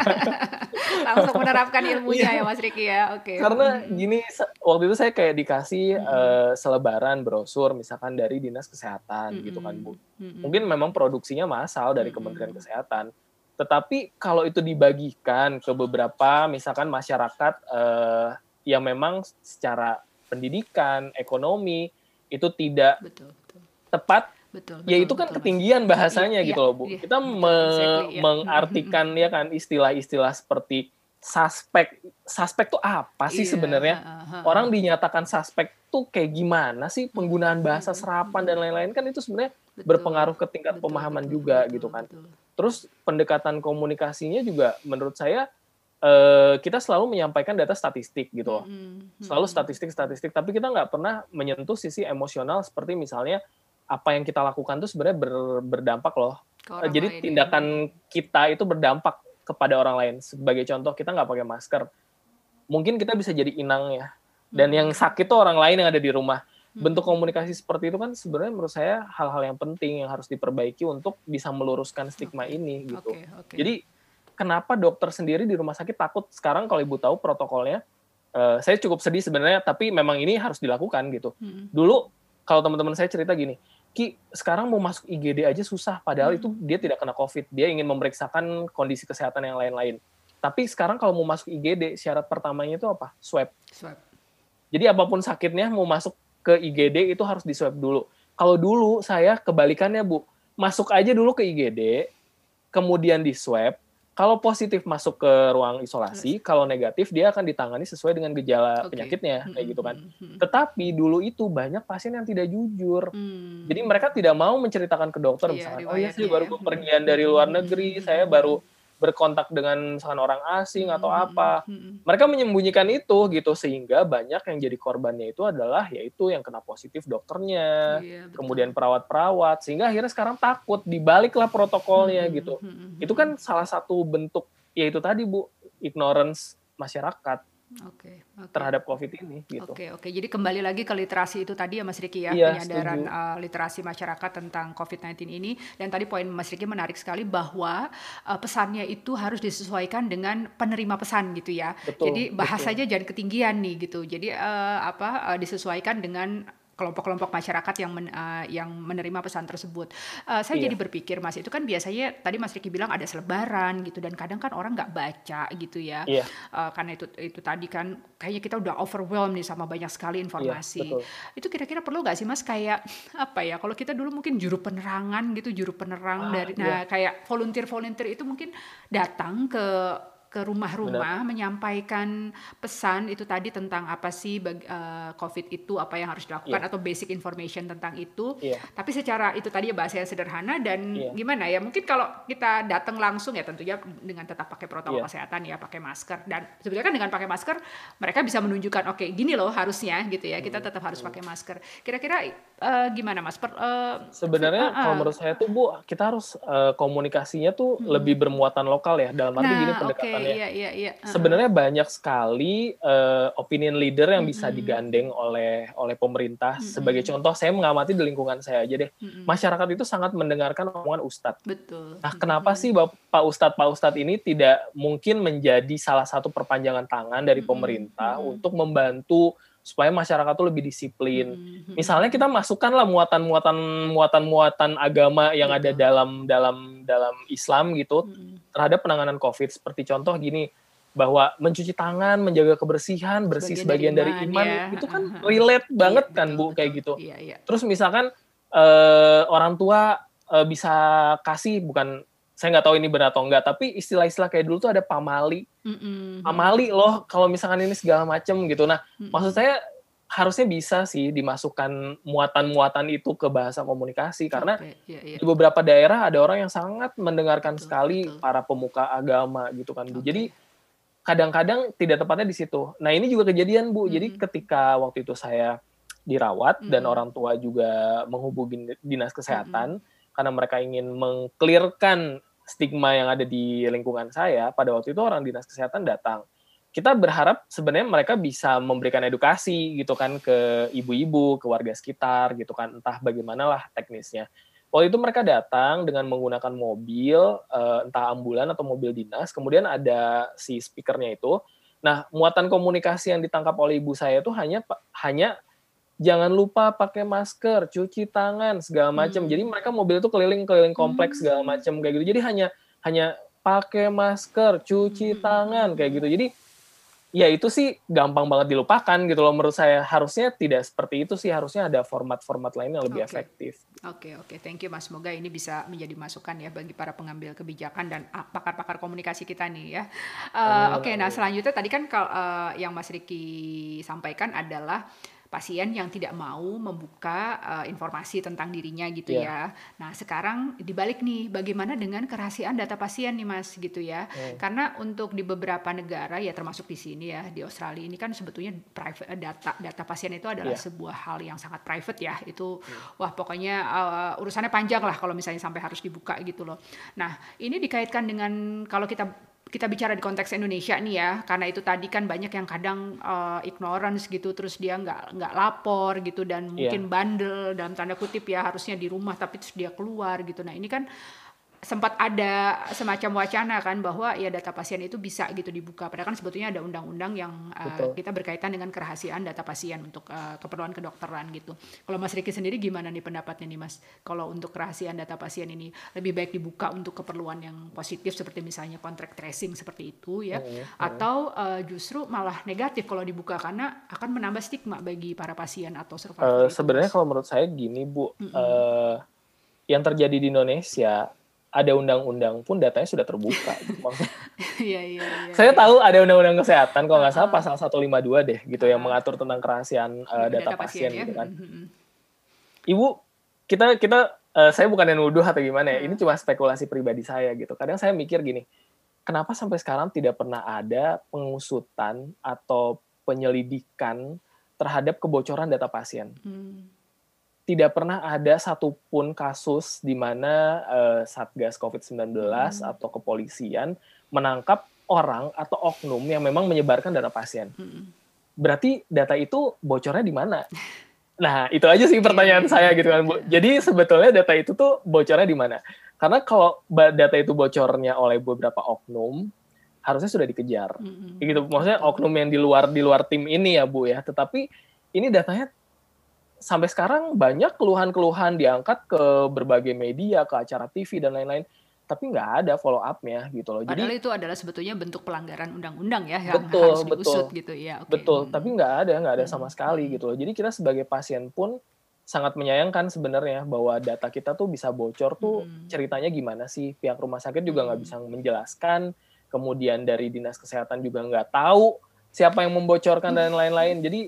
Langsung menerapkan ilmunya ya Mas Riki ya. Oke. Okay. Karena gini waktu itu saya kayak dikasih hmm. uh, selebaran brosur misalkan dari Dinas Kesehatan hmm. gitu kan, Bu. Hmm. Mungkin memang produksinya massal dari hmm. Kementerian Kesehatan. Tetapi kalau itu dibagikan ke beberapa misalkan masyarakat uh, yang memang secara pendidikan, ekonomi itu tidak betul, betul. tepat, betul, betul, ya itu kan betul, ketinggian bahasanya iya, gitu iya, loh bu. Iya, Kita betul, me exactly, iya. mengartikan ya kan istilah-istilah seperti suspek, suspek tuh apa sih iya, sebenarnya? Uh, uh, uh, Orang dinyatakan suspek tuh kayak gimana sih penggunaan bahasa serapan dan lain-lain kan itu sebenarnya berpengaruh ke tingkat betul, pemahaman betul, juga betul, gitu kan. Betul. Terus pendekatan komunikasinya juga menurut saya uh, kita selalu menyampaikan data statistik gitu loh. Mm-hmm. Selalu statistik-statistik, tapi kita nggak pernah menyentuh sisi emosional seperti misalnya apa yang kita lakukan tuh sebenarnya ber, berdampak loh. Uh, jadi ya. tindakan kita itu berdampak kepada orang lain. Sebagai contoh kita nggak pakai masker, mungkin kita bisa jadi inang ya. Dan mm-hmm. yang sakit tuh orang lain yang ada di rumah. Bentuk komunikasi seperti itu kan sebenarnya menurut saya hal-hal yang penting yang harus diperbaiki untuk bisa meluruskan stigma okay. ini gitu. Okay, okay. Jadi kenapa dokter sendiri di rumah sakit takut? Sekarang kalau ibu tahu protokolnya uh, saya cukup sedih sebenarnya tapi memang ini harus dilakukan gitu. Hmm. dulu kalau teman-teman saya cerita gini Ki sekarang mau masuk IGD aja susah padahal hmm. itu dia tidak kena COVID. Dia ingin memeriksakan kondisi kesehatan yang lain-lain. Tapi sekarang kalau mau masuk IGD syarat pertamanya itu apa? Swab. Swab. Jadi apa pun sakitnya mau masuk ke IGD itu harus di swab dulu. Kalau dulu saya kebalikannya bu. Masuk aja dulu ke IGD kemudian di swab kalau positif masuk ke ruang isolasi, kalau negatif dia akan ditangani sesuai dengan gejala okay. penyakitnya kayak gitu kan. Tetapi dulu itu banyak pasien yang tidak jujur. Hmm. Jadi mereka tidak mau menceritakan ke dokter yeah, misalkan, oh ya saya baru ya. pergian dari luar negeri, saya baru berkontak dengan misalkan orang asing atau hmm, apa. Hmm, hmm. Mereka menyembunyikan itu gitu sehingga banyak yang jadi korbannya itu adalah yaitu yang kena positif dokternya, iya, kemudian perawat-perawat sehingga akhirnya sekarang takut dibaliklah protokolnya hmm, gitu. Hmm, hmm, itu kan salah satu bentuk yaitu tadi Bu ignorance masyarakat okay, okay. terhadap COVID ini. Gitu. Oke okay, oke. Okay. Jadi kembali lagi ke literasi itu tadi ya Mas Riki ya, ya penyadaran uh, literasi masyarakat tentang COVID-19 ini. Dan tadi poin Mas Riki menarik sekali bahwa uh, pesannya itu harus disesuaikan dengan penerima pesan gitu ya. Betul, Jadi bahasanya betul. jangan ketinggian nih gitu. Jadi uh, apa uh, disesuaikan dengan kelompok-kelompok masyarakat yang men, uh, yang menerima pesan tersebut. Uh, saya iya. jadi berpikir Mas itu kan biasanya tadi Mas Riki bilang ada selebaran gitu dan kadang kan orang nggak baca gitu ya. Iya. Uh, karena itu itu tadi kan kayaknya kita udah overwhelmed nih sama banyak sekali iya, informasi. Iya, itu kira-kira perlu nggak sih Mas kayak apa ya? Kalau kita dulu mungkin juru penerangan gitu, juru penerang ah, dari nah iya. kayak volunteer-volunteer itu mungkin datang ke ke rumah-rumah menyampaikan pesan itu tadi tentang apa sih bagi, uh, COVID itu apa yang harus dilakukan yeah. atau basic information tentang itu. Yeah. Tapi secara itu tadi ya bahasa yang sederhana dan yeah. gimana ya mungkin kalau kita datang langsung ya tentunya dengan tetap pakai protokol yeah. kesehatan ya pakai masker dan sebetulnya kan dengan pakai masker mereka bisa menunjukkan oke okay, gini loh harusnya gitu ya kita hmm. tetap harus pakai masker. Kira-kira uh, gimana mas? Per, uh, Sebenarnya uh, kalau menurut saya tuh bu kita harus uh, komunikasinya tuh hmm. lebih bermuatan lokal ya dalam arti nah, gini pendekatan okay, iya, iya, iya. Uh-huh. Sebenarnya banyak sekali uh, opinion leader yang bisa mm-hmm. digandeng oleh oleh pemerintah. Mm-hmm. Sebagai contoh, saya mengamati di lingkungan saya aja deh. Mm-hmm. Masyarakat itu sangat mendengarkan omongan ustadz. Betul. Nah, kenapa mm-hmm. sih Pak Ustadz Pak Ustadz ini tidak mungkin menjadi salah satu perpanjangan tangan dari pemerintah mm-hmm. untuk membantu supaya masyarakat tuh lebih disiplin. Mm-hmm. Misalnya kita masukkanlah muatan-muatan muatan-muatan agama yang Betul. ada dalam dalam dalam Islam gitu mm-hmm. terhadap penanganan COVID. Seperti contoh gini bahwa mencuci tangan, menjaga kebersihan, bersih sebagian, sebagian dari iman, dari iman ya. itu kan relate iya, banget kan betul, Bu betul. kayak gitu. Iya, iya. Terus misalkan uh, orang tua uh, bisa kasih bukan saya nggak tahu ini benar atau enggak tapi istilah-istilah kayak dulu tuh ada pamali mm-hmm. pamali loh kalau misalkan ini segala macem gitu nah mm-hmm. maksud saya harusnya bisa sih dimasukkan muatan-muatan itu ke bahasa komunikasi karena okay. yeah, yeah. di beberapa daerah ada orang yang sangat mendengarkan betul, sekali betul. para pemuka agama gitu kan bu okay. jadi kadang-kadang tidak tepatnya di situ nah ini juga kejadian bu mm-hmm. jadi ketika waktu itu saya dirawat mm-hmm. dan orang tua juga menghubungi dinas kesehatan mm-hmm. karena mereka ingin mengklirkan stigma yang ada di lingkungan saya, pada waktu itu orang dinas kesehatan datang. Kita berharap sebenarnya mereka bisa memberikan edukasi gitu kan ke ibu-ibu, ke warga sekitar gitu kan, entah bagaimana lah teknisnya. Waktu itu mereka datang dengan menggunakan mobil, eh, entah ambulan atau mobil dinas, kemudian ada si speakernya itu. Nah, muatan komunikasi yang ditangkap oleh ibu saya itu hanya hanya jangan lupa pakai masker, cuci tangan segala macam. Hmm. Jadi mereka mobil itu keliling-keliling kompleks segala hmm. macam kayak gitu. Jadi hanya hanya pakai masker, cuci hmm. tangan kayak gitu. Jadi ya itu sih gampang banget dilupakan gitu loh menurut saya. Harusnya tidak seperti itu sih, harusnya ada format-format lain yang lebih okay. efektif. Oke, okay, oke. Okay. Thank you Mas. Semoga ini bisa menjadi masukan ya bagi para pengambil kebijakan dan pakar-pakar komunikasi kita nih ya. Uh, oke, okay, nah selanjutnya tadi kan uh, yang Mas Riki sampaikan adalah pasien yang tidak mau membuka uh, informasi tentang dirinya gitu yeah. ya. Nah sekarang dibalik nih, bagaimana dengan kerahasiaan data pasien nih mas gitu ya? Yeah. Karena untuk di beberapa negara ya termasuk di sini ya di Australia ini kan sebetulnya private eh, data data pasien itu adalah yeah. sebuah hal yang sangat private ya. Itu yeah. wah pokoknya uh, urusannya panjang lah kalau misalnya sampai harus dibuka gitu loh. Nah ini dikaitkan dengan kalau kita kita bicara di konteks Indonesia nih ya, karena itu tadi kan banyak yang kadang uh, ignorance gitu, terus dia nggak nggak lapor gitu dan mungkin yeah. bandel dalam tanda kutip ya harusnya di rumah tapi terus dia keluar gitu. Nah ini kan sempat ada semacam wacana kan bahwa ya data pasien itu bisa gitu dibuka. Padahal kan sebetulnya ada undang-undang yang uh, kita berkaitan dengan kerahasiaan data pasien untuk uh, keperluan kedokteran gitu. Kalau Mas Riki sendiri gimana nih pendapatnya nih Mas? Kalau untuk kerahasiaan data pasien ini lebih baik dibuka untuk keperluan yang positif seperti misalnya kontrak tracing seperti itu ya, hmm, hmm. atau uh, justru malah negatif kalau dibuka karena akan menambah stigma bagi para pasien atau survivor. Uh, sebenarnya kalau menurut saya gini Bu, -hmm. uh, yang terjadi di Indonesia ada undang-undang pun datanya sudah terbuka. Iya, iya, iya. Saya tahu ada undang-undang kesehatan, kalau nggak salah pasal 152 deh, gitu, yang mengatur tentang kerahasiaan uh, data, data pasien, pasien ya? gitu kan. Mm-hmm. Ibu, kita kita uh, saya bukan yang nuduh atau gimana ya, ini cuma spekulasi pribadi saya gitu. Kadang saya mikir gini, kenapa sampai sekarang tidak pernah ada pengusutan atau penyelidikan terhadap kebocoran data pasien? Hmm tidak pernah ada satupun kasus di mana uh, Satgas COVID-19 hmm. atau kepolisian menangkap orang atau oknum yang memang menyebarkan data pasien. Hmm. Berarti data itu bocornya di mana? Nah, itu aja sih pertanyaan yeah. saya gitu kan, Bu. Jadi sebetulnya data itu tuh bocornya di mana? Karena kalau data itu bocornya oleh beberapa oknum, harusnya sudah dikejar. Mm -hmm. Gitu. Maksudnya oknum yang di luar di luar tim ini ya, Bu ya. Tetapi ini datanya sampai sekarang banyak keluhan-keluhan diangkat ke berbagai media, ke acara TV dan lain-lain tapi nggak ada follow up-nya gitu loh. Padahal Jadi itu adalah sebetulnya bentuk pelanggaran undang-undang ya yang betul, harus diusut betul, gitu ya. Okay. Betul, hmm. tapi nggak ada, nggak ada sama hmm. sekali gitu loh. Jadi kita sebagai pasien pun sangat menyayangkan sebenarnya bahwa data kita tuh bisa bocor tuh hmm. ceritanya gimana sih pihak rumah sakit juga nggak hmm. bisa menjelaskan kemudian dari dinas kesehatan juga nggak tahu siapa yang membocorkan hmm. dan lain-lain jadi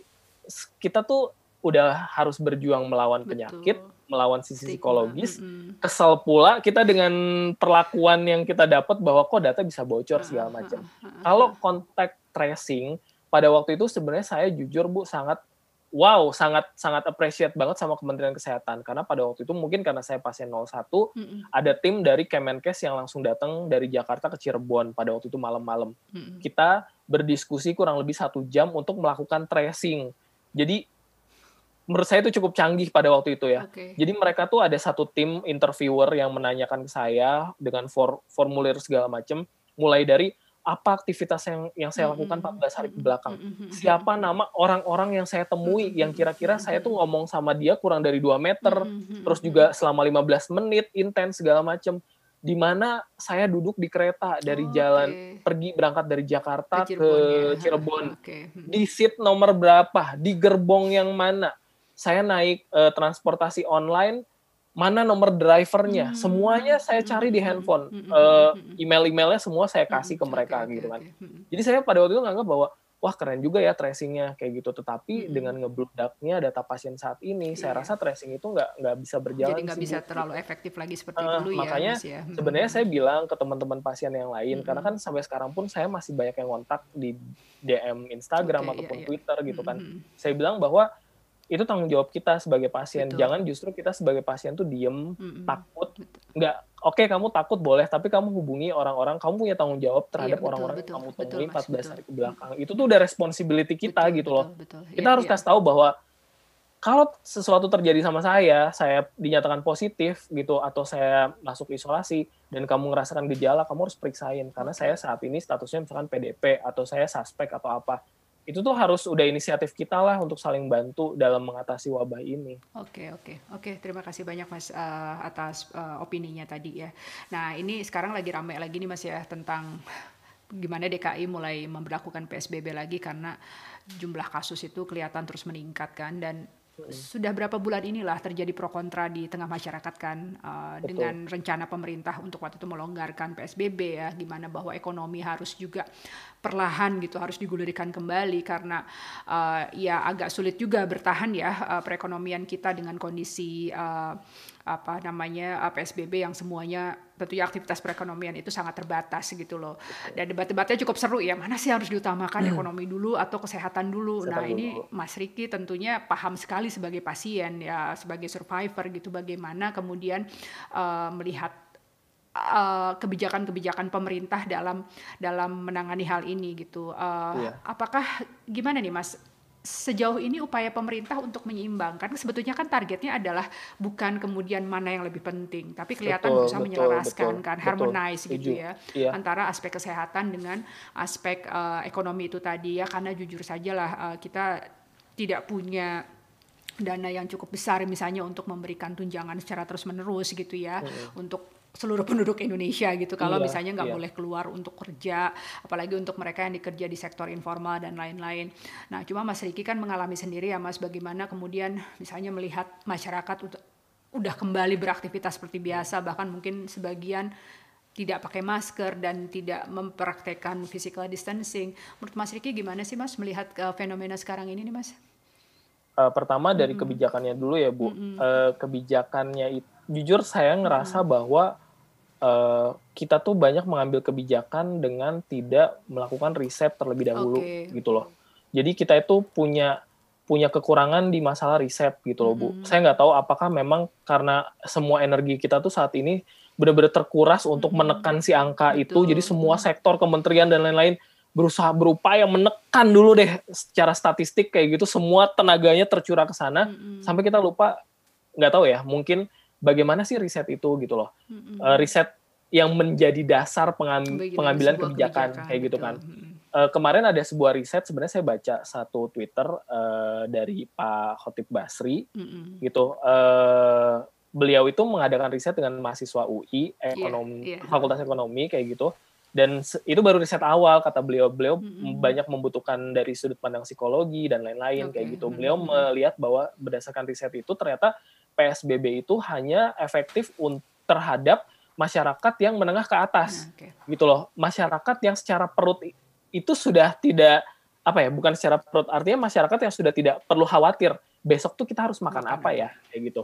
kita tuh udah harus berjuang melawan Betul. penyakit melawan sisi psikologis. Mm-hmm. Kesel pula kita dengan perlakuan yang kita dapat bahwa kok data bisa bocor segala macam. Kalau kontak tracing pada waktu itu sebenarnya saya jujur Bu sangat wow, sangat sangat appreciate banget sama Kementerian Kesehatan karena pada waktu itu mungkin karena saya pasien 01 mm-hmm. ada tim dari Kemenkes yang langsung datang dari Jakarta ke Cirebon pada waktu itu malam-malam. Mm-hmm. Kita berdiskusi kurang lebih satu jam untuk melakukan tracing. Jadi menurut saya itu cukup canggih pada waktu itu ya. Okay. Jadi mereka tuh ada satu tim interviewer yang menanyakan ke saya dengan for, formulir segala macam, mulai dari apa aktivitas yang yang saya lakukan 14 hari ke belakang. Siapa nama orang-orang yang saya temui yang kira-kira saya tuh ngomong sama dia kurang dari 2 meter, terus juga selama 15 menit intens segala macam. Di mana saya duduk di kereta dari oh, jalan okay. pergi berangkat dari Jakarta ke Cirebon, ke Cirebon. Okay. Di seat nomor berapa, di gerbong yang mana, saya naik uh, transportasi online mana nomor drivernya hmm. semuanya saya cari di handphone hmm. uh, email-emailnya semua saya kasih ke mereka gitu kan jadi saya pada waktu itu nganggap bahwa wah keren juga ya tracingnya kayak gitu tetapi hmm. dengan ngebludaknya data pasien saat ini yeah. saya rasa tracing itu nggak nggak bisa berjalan jadi nggak bisa gitu. terlalu efektif lagi seperti uh, dulu makanya, ya makanya ya. sebenarnya saya bilang ke teman-teman pasien yang lain hmm. karena kan sampai sekarang pun saya masih banyak yang kontak di DM Instagram okay, ataupun yeah, Twitter yeah. gitu kan hmm. saya bilang bahwa itu tanggung jawab kita sebagai pasien. Betul. Jangan justru kita sebagai pasien tuh diem, mm-hmm. takut, nggak. Oke, okay, kamu takut boleh, tapi kamu hubungi orang-orang. Kamu punya tanggung jawab terhadap iya, orang-orang yang kamu temui 14 betul. hari ke belakang. Itu tuh udah responsibility kita betul, gitu loh. Betul, betul. Kita ya, harus ya. kasih tahu bahwa kalau sesuatu terjadi sama saya, saya dinyatakan positif gitu atau saya masuk isolasi dan kamu ngerasakan gejala, kamu harus periksain karena saya saat ini statusnya misalkan PDP atau saya suspek atau apa itu tuh harus udah inisiatif kita lah untuk saling bantu dalam mengatasi wabah ini. Oke oke oke terima kasih banyak mas uh, atas uh, opininya tadi ya. Nah ini sekarang lagi ramai lagi nih mas ya tentang gimana DKI mulai memperlakukan PSBB lagi karena jumlah kasus itu kelihatan terus meningkat kan dan sudah berapa bulan inilah terjadi pro kontra di tengah masyarakat kan uh, dengan rencana pemerintah untuk waktu itu melonggarkan PSBB ya gimana bahwa ekonomi harus juga perlahan gitu harus digulirkan kembali karena uh, ya agak sulit juga bertahan ya uh, perekonomian kita dengan kondisi uh, apa namanya PSBB yang semuanya tentunya aktivitas perekonomian itu sangat terbatas gitu loh. Dan debat-debatnya cukup seru ya, mana sih harus diutamakan hmm. ekonomi dulu atau kesehatan dulu. Kesehatan nah, dulu. ini Mas Riki tentunya paham sekali sebagai pasien ya, sebagai survivor gitu bagaimana kemudian uh, melihat eh, kebijakan-kebijakan uh, pemerintah dalam dalam menangani hal ini gitu. Uh, iya. Apakah gimana nih Mas? Sejauh ini upaya pemerintah untuk menyeimbangkan sebetulnya kan targetnya adalah bukan kemudian mana yang lebih penting tapi kelihatan betul, berusaha menyelaraskan betul, kan harmonize betul, gitu ya iya. antara aspek kesehatan dengan aspek uh, ekonomi itu tadi ya karena jujur saja lah uh, kita tidak punya dana yang cukup besar misalnya untuk memberikan tunjangan secara terus menerus gitu ya hmm. untuk seluruh penduduk Indonesia gitu kalau iya, misalnya nggak iya. boleh keluar untuk kerja apalagi untuk mereka yang dikerja di sektor informal dan lain-lain nah cuma Mas Riki kan mengalami sendiri ya Mas bagaimana kemudian misalnya melihat masyarakat udah, kembali beraktivitas seperti biasa bahkan mungkin sebagian tidak pakai masker dan tidak mempraktekkan physical distancing menurut Mas Riki gimana sih Mas melihat uh, fenomena sekarang ini nih Mas? Uh, pertama dari mm -hmm. kebijakannya dulu ya Bu mm -hmm. uh, kebijakannya itu jujur saya ngerasa mm -hmm. bahwa uh, kita tuh banyak mengambil kebijakan dengan tidak melakukan riset terlebih dahulu okay. gitu loh. Jadi kita itu punya punya kekurangan di masalah riset gitu loh Bu. Mm -hmm. Saya nggak tahu apakah memang karena semua energi kita tuh saat ini benar-benar terkuras untuk mm -hmm. menekan si angka Betul. itu. Jadi semua sektor kementerian dan lain-lain berusaha berupaya menekan dulu deh secara statistik kayak gitu semua tenaganya tercurah ke sana mm -hmm. sampai kita lupa nggak tahu ya mungkin bagaimana sih riset itu gitu loh. Mm-hmm. Uh, riset yang menjadi dasar pengam- pengambilan kebijakan, kebijakan kayak gitu kan. Mm-hmm. uh, kemarin ada sebuah riset sebenarnya saya baca satu Twitter uh, dari Pak Khotib Basri mm -hmm. gitu. Uh, beliau itu mengadakan riset dengan mahasiswa UI ekonomi yeah, yeah. Fakultas Ekonomi kayak gitu dan itu baru riset awal kata beliau beliau mm-hmm. banyak membutuhkan dari sudut pandang psikologi dan lain-lain okay. kayak gitu beliau mm-hmm. melihat bahwa berdasarkan riset itu ternyata PSBB itu hanya efektif terhadap masyarakat yang menengah ke atas. Okay. gitu loh. Masyarakat yang secara perut itu sudah tidak apa ya bukan secara perut artinya masyarakat yang sudah tidak perlu khawatir besok tuh kita harus makan apa ya? Kayak gitu.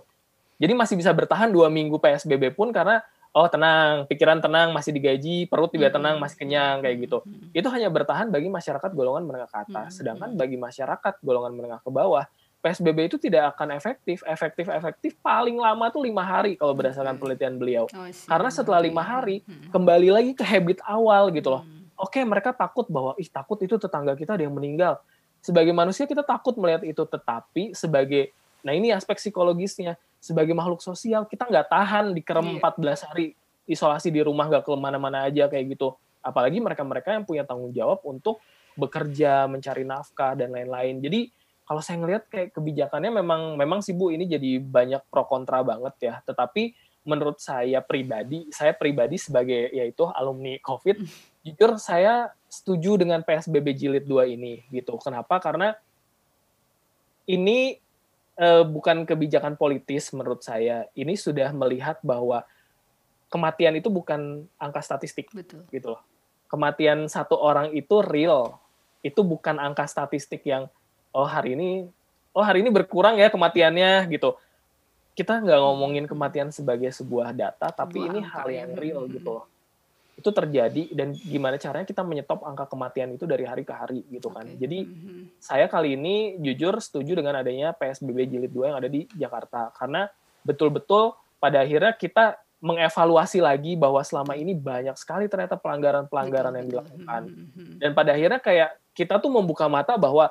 Jadi masih bisa bertahan dua minggu PSBB pun karena oh tenang, pikiran tenang, masih digaji, perut juga tenang, masih kenyang kayak gitu. Itu hanya bertahan bagi masyarakat golongan menengah ke atas. Sedangkan bagi masyarakat golongan menengah ke bawah, PSBB itu tidak akan efektif. Efektif-efektif paling lama tuh lima hari kalau berdasarkan penelitian beliau. Oh, Karena setelah lima hari kembali lagi ke habit awal gitu loh. Oke, mereka takut bahwa ih takut itu tetangga kita ada yang meninggal. Sebagai manusia kita takut melihat itu, tetapi sebagai nah ini aspek psikologisnya sebagai makhluk sosial kita nggak tahan dikerem yeah. 14 hari isolasi di rumah nggak ke mana-mana aja kayak gitu apalagi mereka-mereka yang punya tanggung jawab untuk bekerja mencari nafkah dan lain-lain jadi kalau saya ngelihat kayak kebijakannya memang memang sih bu ini jadi banyak pro kontra banget ya tetapi menurut saya pribadi saya pribadi sebagai yaitu alumni covid jujur saya setuju dengan PSBB jilid 2 ini gitu kenapa karena ini uh, bukan kebijakan politis menurut saya. Ini sudah melihat bahwa kematian itu bukan angka statistik, Betul. gitu loh. Kematian satu orang itu real, itu bukan angka statistik yang oh hari ini oh hari ini berkurang ya kematiannya gitu. Kita nggak ngomongin kematian sebagai sebuah data, tapi ini hal yang real gitu loh itu terjadi dan gimana caranya kita menyetop angka kematian itu dari hari ke hari gitu kan. Okay. Jadi mm-hmm. saya kali ini jujur setuju dengan adanya PSBB jilid 2 yang ada di Jakarta karena betul-betul pada akhirnya kita mengevaluasi lagi bahwa selama ini banyak sekali ternyata pelanggaran-pelanggaran yang dilakukan. Mm-hmm. Dan pada akhirnya kayak kita tuh membuka mata bahwa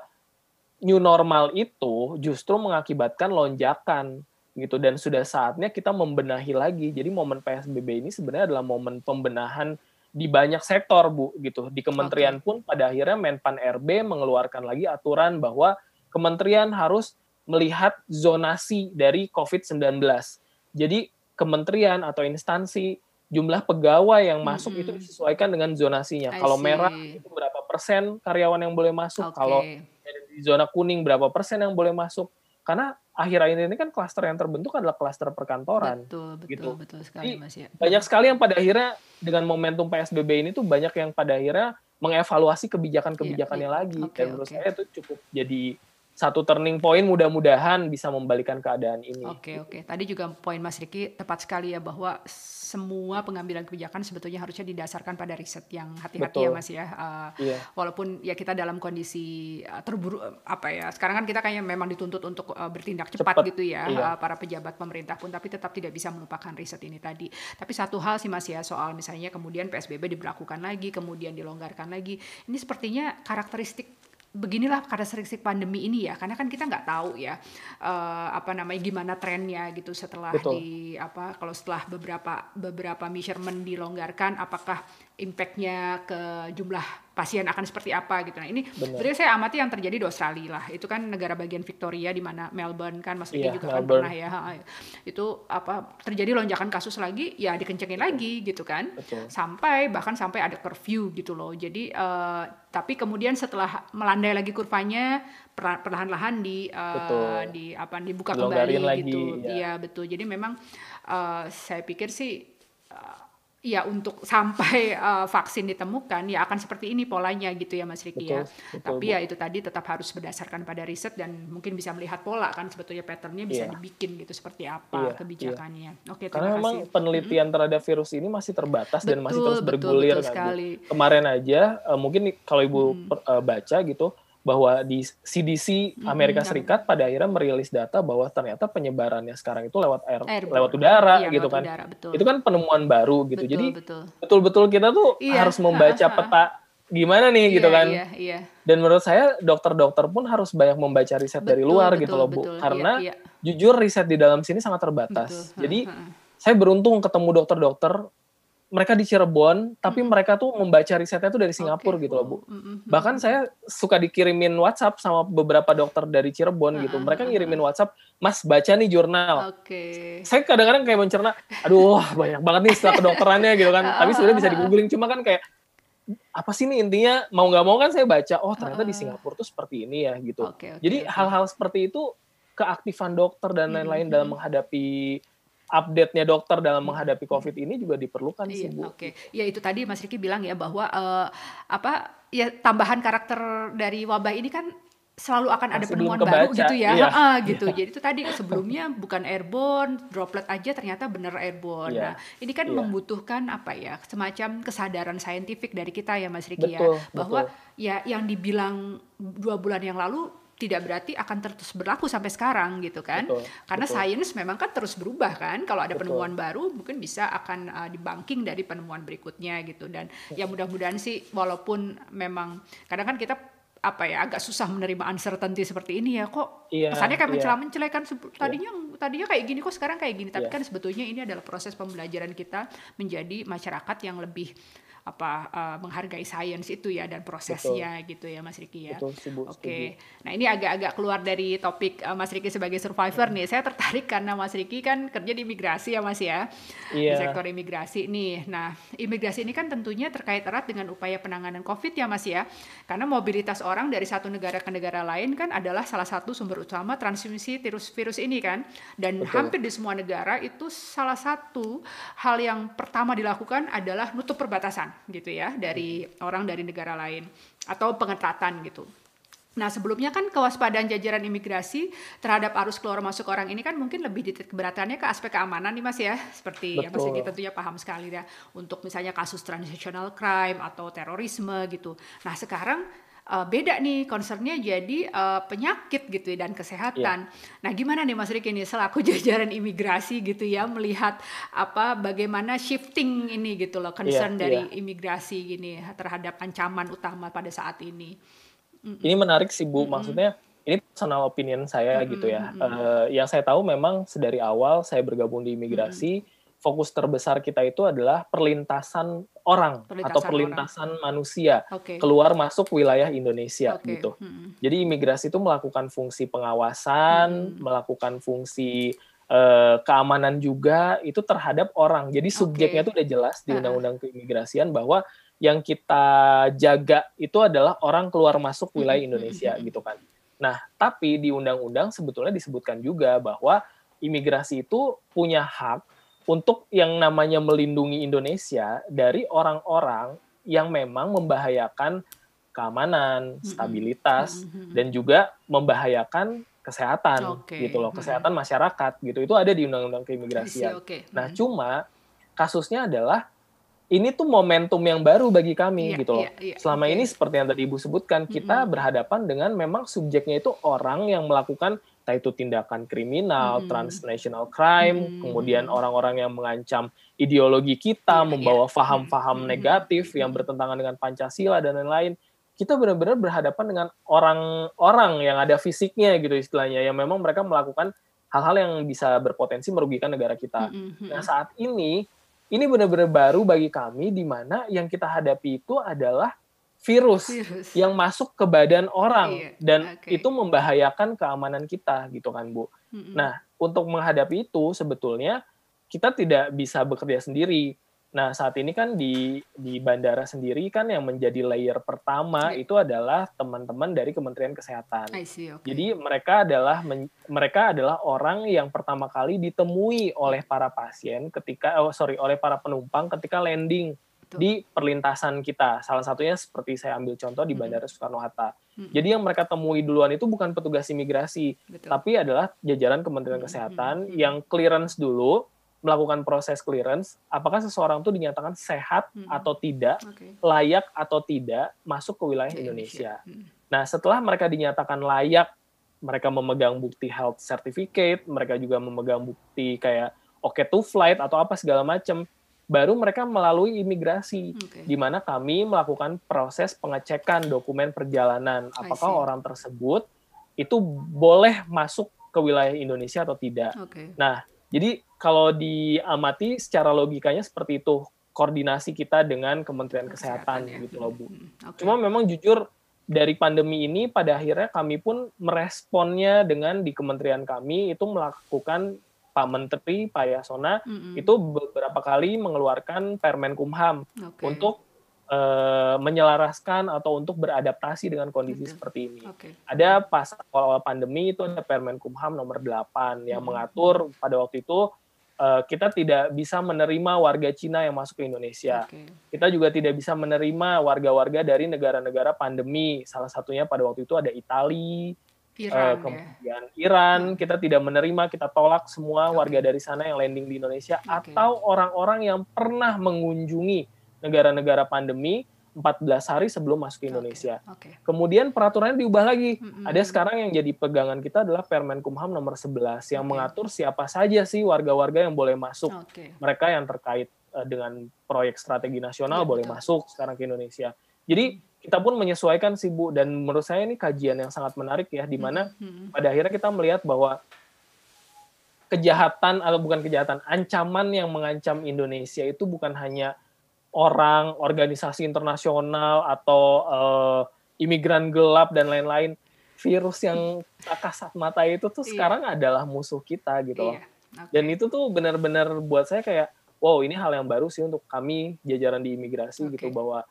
new normal itu justru mengakibatkan lonjakan gitu dan sudah saatnya kita membenahi lagi. Jadi momen PSBB ini sebenarnya adalah momen pembenahan di banyak sektor Bu gitu. Di kementerian okay. pun pada akhirnya Menpan RB mengeluarkan lagi aturan bahwa kementerian harus melihat zonasi dari COVID-19. Jadi kementerian atau instansi jumlah pegawai yang masuk mm -hmm. itu disesuaikan dengan zonasinya. Kalau merah itu berapa persen karyawan yang boleh masuk, okay. kalau di zona kuning berapa persen yang boleh masuk. Karena akhir-akhir ini kan klaster yang terbentuk adalah klaster perkantoran. Betul, betul, gitu. betul sekali Mas ya. Banyak sekali yang pada akhirnya dengan momentum PSBB ini tuh banyak yang pada akhirnya mengevaluasi kebijakan-kebijakannya iya, iya. lagi. Okay, Dan menurut okay. saya itu cukup jadi satu turning point mudah-mudahan bisa membalikan keadaan ini. Oke okay, oke. Okay. Tadi juga poin Mas Riki tepat sekali ya bahwa semua pengambilan kebijakan sebetulnya harusnya didasarkan pada riset yang hati-hati ya Mas ya. Uh, yeah. Walaupun ya kita dalam kondisi uh, terburu apa ya. Sekarang kan kita kayaknya memang dituntut untuk uh, bertindak cepat, cepat gitu ya iya. uh, para pejabat pemerintah pun tapi tetap tidak bisa melupakan riset ini tadi. Tapi satu hal sih Mas ya soal misalnya kemudian PSBB diberlakukan lagi, kemudian dilonggarkan lagi. Ini sepertinya karakteristik beginilah karakteristik pandemi ini ya karena kan kita nggak tahu ya uh, apa namanya gimana trennya gitu setelah Betul. di apa kalau setelah beberapa beberapa measurement dilonggarkan apakah impactnya ke jumlah pasien akan seperti apa gitu. Nah ini sebenarnya saya amati yang terjadi di Australia lah. Itu kan negara bagian Victoria di mana Melbourne kan Mas Diki yeah, juga kan Melbourne. kan pernah ya. Itu apa terjadi lonjakan kasus lagi ya dikencengin lagi gitu kan. Betul. Sampai bahkan sampai ada curfew gitu loh. Jadi uh, tapi kemudian setelah melandai lagi kurvanya perlahan-lahan di uh, di apa dibuka kembali lagi, gitu. Iya ya, betul. Jadi memang uh, saya pikir sih uh, ya untuk sampai uh, vaksin ditemukan ya akan seperti ini polanya gitu ya Mas Riki ya. Betul, Tapi ya itu tadi tetap harus berdasarkan pada riset dan mungkin bisa melihat pola kan sebetulnya patternnya bisa yeah. dibikin gitu seperti apa yeah, kebijakannya. Yeah. Oke, Karena memang penelitian hmm. terhadap virus ini masih terbatas betul, dan masih terus bergulir betul, betul kan. Kemarin aja uh, mungkin kalau Ibu hmm. uh, baca gitu bahwa di CDC Amerika hmm, Serikat pada akhirnya merilis data bahwa ternyata penyebarannya sekarang itu lewat air, air lewat udara iya, gitu lewat kan. Udara, betul. Itu kan penemuan baru gitu. Betul, Jadi betul-betul kita tuh iya, harus membaca ha, ha. peta gimana nih iya, gitu kan. Iya, iya. Dan menurut saya dokter-dokter pun harus banyak membaca riset betul, dari luar betul, gitu loh, Bu. Betul, Karena iya, iya. jujur riset di dalam sini sangat terbatas. Betul, Jadi ha, ha. saya beruntung ketemu dokter-dokter mereka di Cirebon, tapi hmm. mereka tuh membaca risetnya tuh dari Singapura okay. gitu loh, Bu. Hmm. Bahkan saya suka dikirimin WhatsApp sama beberapa dokter dari Cirebon hmm. gitu. Mereka ngirimin WhatsApp, "Mas, baca nih jurnal." Oke. Okay. Saya kadang-kadang kayak mencerna, aduh, banyak banget nih istilah kedokterannya gitu kan. tapi sebenarnya bisa di-googling, cuma kan kayak apa sih nih intinya mau nggak mau kan saya baca oh ternyata di Singapura tuh seperti ini ya gitu okay, okay, jadi hal-hal seperti itu keaktifan dokter dan lain-lain hmm. dalam menghadapi update-nya dokter dalam menghadapi COVID ini juga diperlukan iya, sih Bu. Oke, okay. ya itu tadi Mas Riki bilang ya bahwa uh, apa ya tambahan karakter dari wabah ini kan selalu akan ada penemuan baru gitu ya, iya. ha, gitu. Iya. Jadi itu tadi sebelumnya bukan airborne, droplet aja ternyata benar airborne. Iya. Nah, ini kan iya. membutuhkan apa ya, semacam kesadaran saintifik dari kita ya, Mas Riki ya, bahwa betul. ya yang dibilang dua bulan yang lalu tidak berarti akan terus berlaku sampai sekarang gitu kan betul, karena betul. sains memang kan terus berubah kan kalau ada betul. penemuan baru mungkin bisa akan uh, dibangking dari penemuan berikutnya gitu dan ya mudah-mudahan sih walaupun memang kadang kan kita apa ya agak susah menerima uncertainty seperti ini ya kok iya, kesannya kayak iya. mencela kan tadinya iya. tadinya kayak gini kok sekarang kayak gini tapi iya. kan sebetulnya ini adalah proses pembelajaran kita menjadi masyarakat yang lebih apa uh, menghargai sains itu ya dan prosesnya Betul. gitu ya Mas Riki ya. Oke. Okay. Nah, ini agak-agak keluar dari topik uh, Mas Riki sebagai survivor hmm. nih. Saya tertarik karena Mas Riki kan kerja di imigrasi ya Mas ya. Iya. Di sektor imigrasi nih. Nah, imigrasi ini kan tentunya terkait erat dengan upaya penanganan Covid ya Mas ya. Karena mobilitas orang dari satu negara ke negara lain kan adalah salah satu sumber utama transmisi virus-virus ini kan. Dan Betul. hampir di semua negara itu salah satu hal yang pertama dilakukan adalah nutup perbatasan gitu ya dari orang dari negara lain atau pengetatan gitu. Nah sebelumnya kan kewaspadaan jajaran imigrasi terhadap arus keluar masuk orang ini kan mungkin lebih titik keberatannya ke aspek keamanan nih mas ya seperti Betul. yang kita tentunya paham sekali ya untuk misalnya kasus transnational crime atau terorisme gitu. Nah sekarang uh, beda nih concernnya jadi uh, penyakit gitu dan kesehatan. Yeah. Nah gimana nih Mas Riki ini selaku jajaran imigrasi gitu ya melihat apa bagaimana shifting ini gitu loh concern yeah, dari yeah. imigrasi gini terhadap ancaman utama pada saat ini. Mm -mm. Ini menarik sih Bu, mm -mm. maksudnya ini personal opinion saya mm -hmm. gitu ya. Mm -hmm. uh, yang saya tahu memang sedari awal saya bergabung di imigrasi. Mm -hmm fokus terbesar kita itu adalah perlintasan orang perlintasan atau perlintasan orang. manusia okay. keluar masuk wilayah Indonesia okay. gitu. Hmm. Jadi imigrasi itu melakukan fungsi pengawasan, hmm. melakukan fungsi uh, keamanan juga itu terhadap orang. Jadi subjeknya itu okay. udah jelas di Undang-Undang Keimigrasian bahwa yang kita jaga itu adalah orang keluar masuk wilayah Indonesia hmm. gitu kan. Nah, tapi di undang-undang sebetulnya disebutkan juga bahwa imigrasi itu punya hak untuk yang namanya melindungi Indonesia dari orang-orang yang memang membahayakan keamanan, stabilitas, dan juga membahayakan kesehatan okay. gitu loh, kesehatan masyarakat gitu. Itu ada di Undang-Undang Keimigrasian. Okay. Nah, cuma kasusnya adalah ini tuh momentum yang baru bagi kami yeah, gitu loh. Yeah, yeah, Selama okay. ini seperti yang tadi Ibu sebutkan, kita mm -hmm. berhadapan dengan memang subjeknya itu orang yang melakukan entah itu tindakan kriminal, hmm. transnational crime, hmm. kemudian orang-orang yang mengancam ideologi kita, yeah, membawa faham-faham hmm. negatif yang bertentangan dengan Pancasila dan lain-lain. Kita benar-benar berhadapan dengan orang-orang yang ada fisiknya gitu istilahnya, yang memang mereka melakukan hal-hal yang bisa berpotensi merugikan negara kita. Hmm. Nah saat ini, ini benar-benar baru bagi kami di mana yang kita hadapi itu adalah virus, virus yang masuk ke badan orang iya, dan okay. itu membahayakan keamanan kita gitu kan Bu. Mm-hmm. Nah untuk menghadapi itu sebetulnya kita tidak bisa bekerja sendiri. Nah saat ini kan di di bandara sendiri kan yang menjadi layer pertama yeah. itu adalah teman-teman dari Kementerian Kesehatan. See, okay. Jadi mereka adalah men, mereka adalah orang yang pertama kali ditemui oleh para pasien ketika oh sorry oleh para penumpang ketika landing di perlintasan kita. Salah satunya seperti saya ambil contoh di Bandara Soekarno Hatta. Hmm. Jadi yang mereka temui duluan itu bukan petugas imigrasi, Betul. tapi adalah jajaran Kementerian Kesehatan hmm. yang clearance dulu melakukan proses clearance, apakah seseorang itu dinyatakan sehat hmm. atau tidak, okay. layak atau tidak masuk ke wilayah Indonesia. Hmm. Nah, setelah mereka dinyatakan layak, mereka memegang bukti health certificate, mereka juga memegang bukti kayak okay to flight atau apa segala macam baru mereka melalui imigrasi, okay. di mana kami melakukan proses pengecekan dokumen perjalanan, apakah orang tersebut itu boleh masuk ke wilayah Indonesia atau tidak. Okay. Nah, jadi kalau diamati secara logikanya seperti itu. koordinasi kita dengan Kementerian Kesehatan, Kesehatan ya. gitu loh Bu. Hmm, okay. Cuma memang jujur dari pandemi ini pada akhirnya kami pun meresponnya dengan di kementerian kami itu melakukan Pak Menteri Pak Yasona mm-hmm. itu beberapa kali mengeluarkan Permen Kumham okay. untuk uh, menyelaraskan atau untuk beradaptasi dengan kondisi okay. seperti ini. Okay. Ada pas awal-awal pandemi itu ada Permen Kumham nomor 8 yang mm-hmm. mengatur pada waktu itu uh, kita tidak bisa menerima warga Cina yang masuk ke Indonesia. Okay. Kita juga tidak bisa menerima warga-warga dari negara-negara pandemi. Salah satunya pada waktu itu ada Italia, Iran, uh, kemudian ya. Iran. Kita tidak menerima, kita tolak semua okay. warga dari sana yang landing di Indonesia okay. atau orang-orang yang pernah mengunjungi negara-negara pandemi 14 hari sebelum masuk ke Indonesia. Okay. Okay. Kemudian peraturannya diubah lagi. Mm-hmm. Ada sekarang yang jadi pegangan kita adalah Permen Kumham nomor 11 yang okay. mengatur siapa saja sih warga-warga yang boleh masuk. Okay. Mereka yang terkait uh, dengan proyek strategi nasional yeah, boleh betul. masuk sekarang ke Indonesia. Jadi kita pun menyesuaikan sih Bu dan menurut saya ini kajian yang sangat menarik ya di mana mm-hmm. pada akhirnya kita melihat bahwa kejahatan atau bukan kejahatan, ancaman yang mengancam Indonesia itu bukan hanya orang, organisasi internasional atau uh, imigran gelap dan lain-lain. Virus yang tak kasat mata itu tuh iya. sekarang adalah musuh kita gitu loh. Iya. Okay. Dan itu tuh benar-benar buat saya kayak wow ini hal yang baru sih untuk kami jajaran di imigrasi okay. gitu bahwa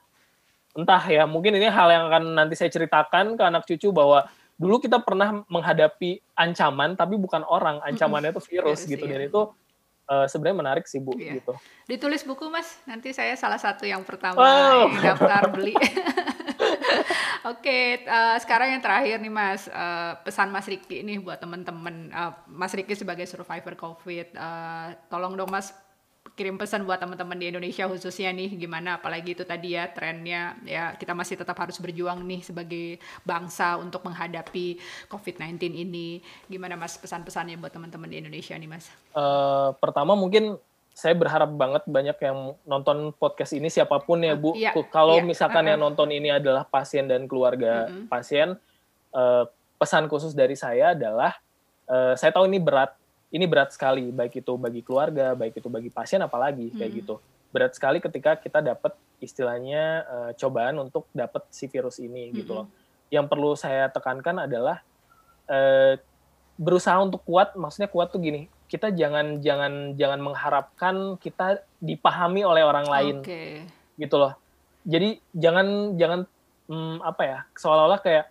entah ya mungkin ini hal yang akan nanti saya ceritakan ke anak cucu bahwa dulu kita pernah menghadapi ancaman tapi bukan orang ancamannya itu virus gitu iya. dan itu uh, sebenarnya menarik sih Bu iya. gitu. Ditulis buku Mas, nanti saya salah satu yang pertama oh. yang daftar beli. Oke, okay, uh, eh, sekarang yang terakhir nih Mas, uh, pesan Mas Riki nih buat teman-teman. Uh, Mas Riki sebagai survivor COVID, uh, tolong dong Mas kirim pesan buat teman-teman di Indonesia khususnya nih gimana apalagi itu tadi ya trennya ya kita masih tetap harus berjuang nih sebagai bangsa untuk menghadapi COVID-19 ini gimana mas pesan-pesannya buat teman-teman di Indonesia nih mas? Uh, pertama mungkin saya berharap banget banyak yang nonton podcast ini siapa pun ya Bu. Iya, Kalau iya, misalkan uh -huh. yang nonton ini adalah pasien dan keluarga uh -huh. pasien, uh, pesan khusus dari saya adalah uh, saya tahu ini berat ini berat sekali baik itu bagi keluarga baik itu bagi pasien apalagi kayak hmm. gitu berat sekali ketika kita dapat istilahnya uh, cobaan untuk dapat si virus ini hmm. gitu loh yang perlu saya tekankan adalah uh, berusaha untuk kuat maksudnya kuat tuh gini kita jangan jangan jangan mengharapkan kita dipahami oleh orang lain okay. gitu loh jadi jangan jangan hmm, apa ya seolah-olah kayak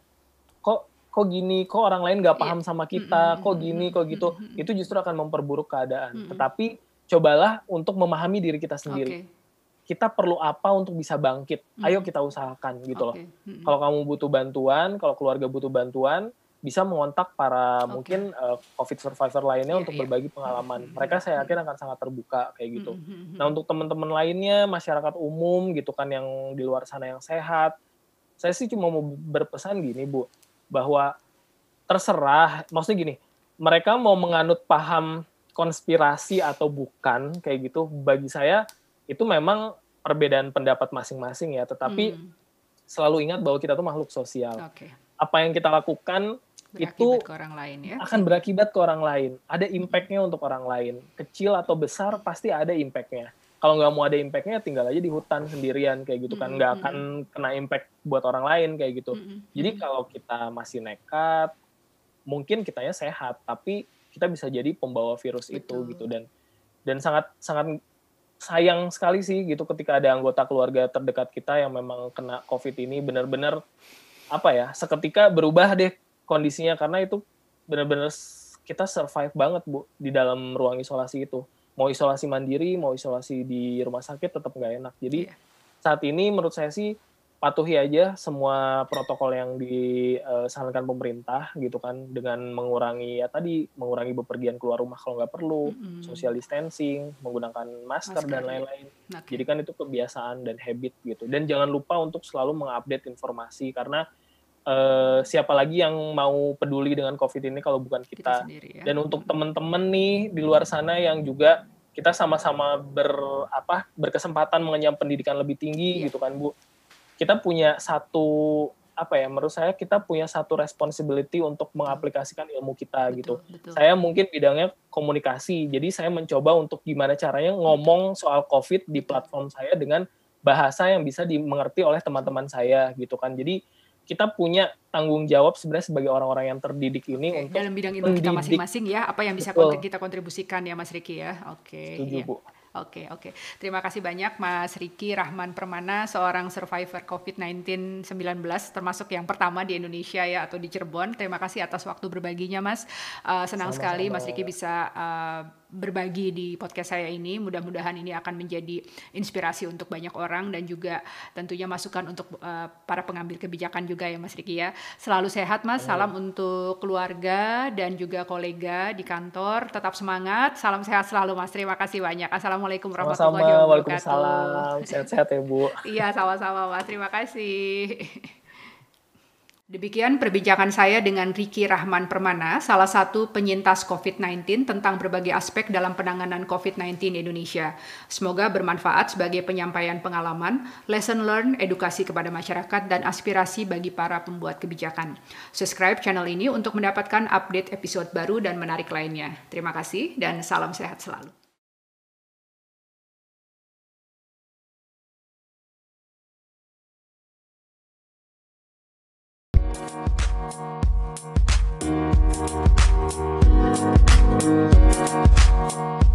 kok kok gini, kok orang lain nggak iya. paham sama kita, kok gini, kok gitu, itu justru akan memperburuk keadaan. Tetapi cobalah untuk memahami diri kita sendiri. Okay. Kita perlu apa untuk bisa bangkit? Ayo kita usahakan gitu loh. Kalau kamu butuh bantuan, kalau keluarga butuh bantuan, bisa mengontak para okay. mungkin uh, COVID survivor lainnya yeah, untuk yeah. berbagi pengalaman. Mereka saya yakin akan sangat terbuka kayak gitu. Nah untuk teman-teman lainnya, masyarakat umum gitu kan yang di luar sana yang sehat, saya sih cuma mau berpesan gini bu, bahwa terserah, maksudnya gini, mereka mau menganut paham konspirasi atau bukan kayak gitu, bagi saya itu memang perbedaan pendapat masing-masing ya, tetapi hmm. selalu ingat bahwa kita tuh makhluk sosial. Okay. Apa yang kita lakukan berakibat itu ke orang lain ya. akan berakibat ke orang lain. Ada impactnya untuk orang lain, kecil atau besar pasti ada impactnya kalau nggak mau ada impactnya tinggal aja di hutan sendirian kayak gitu kan. Nggak akan kena impact buat orang lain kayak gitu. Jadi kalau kita masih nekat mungkin kitanya sehat tapi kita bisa jadi pembawa virus Betul. itu gitu. Dan dan sangat sangat sayang sekali sih gitu ketika ada anggota keluarga terdekat kita yang memang kena covid ini benar-benar apa ya seketika berubah deh kondisinya. Karena itu benar-benar kita survive banget bu di dalam ruang isolasi itu mau isolasi mandiri mau isolasi di rumah sakit tetap nggak enak jadi yeah. saat ini menurut saya sih patuhi aja semua protokol yang disarankan pemerintah gitu kan dengan mengurangi ya tadi mengurangi bepergian keluar rumah kalau nggak perlu mm-hmm. social distancing menggunakan masker, masker dan iya. lain-lain okay. jadi kan itu kebiasaan dan habit gitu dan jangan lupa untuk selalu mengupdate informasi karena uh, siapa lagi yang mau peduli dengan COVID ini kalau bukan kita. kita sendiri, ya. Dan untuk teman-teman nih di luar sana yang juga kita sama-sama ber apa berkesempatan mengenyam pendidikan lebih tinggi yeah. gitu kan Bu. Kita punya satu apa ya menurut saya kita punya satu responsibility untuk mengaplikasikan ilmu kita betul, gitu. Betul. Saya mungkin bidangnya komunikasi, jadi saya mencoba untuk gimana caranya ngomong soal COVID di platform saya dengan bahasa yang bisa dimengerti oleh teman-teman saya gitu kan. Jadi kita punya tanggung jawab sebenarnya sebagai orang-orang yang terdidik ini Oke, untuk dalam bidang ilmu kita masing-masing ya apa yang bisa Betul. kita kontribusikan ya Mas Riki ya. Oke. Setuju, ya. Bu. Oke, oke. Terima kasih banyak Mas Riki Rahman Permana, seorang survivor COVID-19 19, termasuk yang pertama di Indonesia ya atau di Cirebon. Terima kasih atas waktu berbaginya Mas. Uh, senang Sama-sama. sekali Mas Riki bisa uh, berbagi di podcast saya ini. Mudah-mudahan ini akan menjadi inspirasi untuk banyak orang dan juga tentunya masukan untuk uh, para pengambil kebijakan juga ya Mas Riki ya. Selalu sehat Mas. Salam untuk keluarga dan juga kolega di kantor. Tetap semangat. Salam sehat selalu Mas. Terima kasih banyak. Assalamualaikum warahmatullahi wabarakatuh. Waalaikumsalam. Sehat-sehat ya Bu. iya sama-sama Mas. Terima kasih. Demikian perbincangan saya dengan Riki Rahman Permana, salah satu penyintas COVID-19 tentang berbagai aspek dalam penanganan COVID-19 di Indonesia. Semoga bermanfaat sebagai penyampaian pengalaman, lesson learned, edukasi kepada masyarakat, dan aspirasi bagi para pembuat kebijakan. Subscribe channel ini untuk mendapatkan update episode baru dan menarik lainnya. Terima kasih dan salam sehat selalu. Thank you.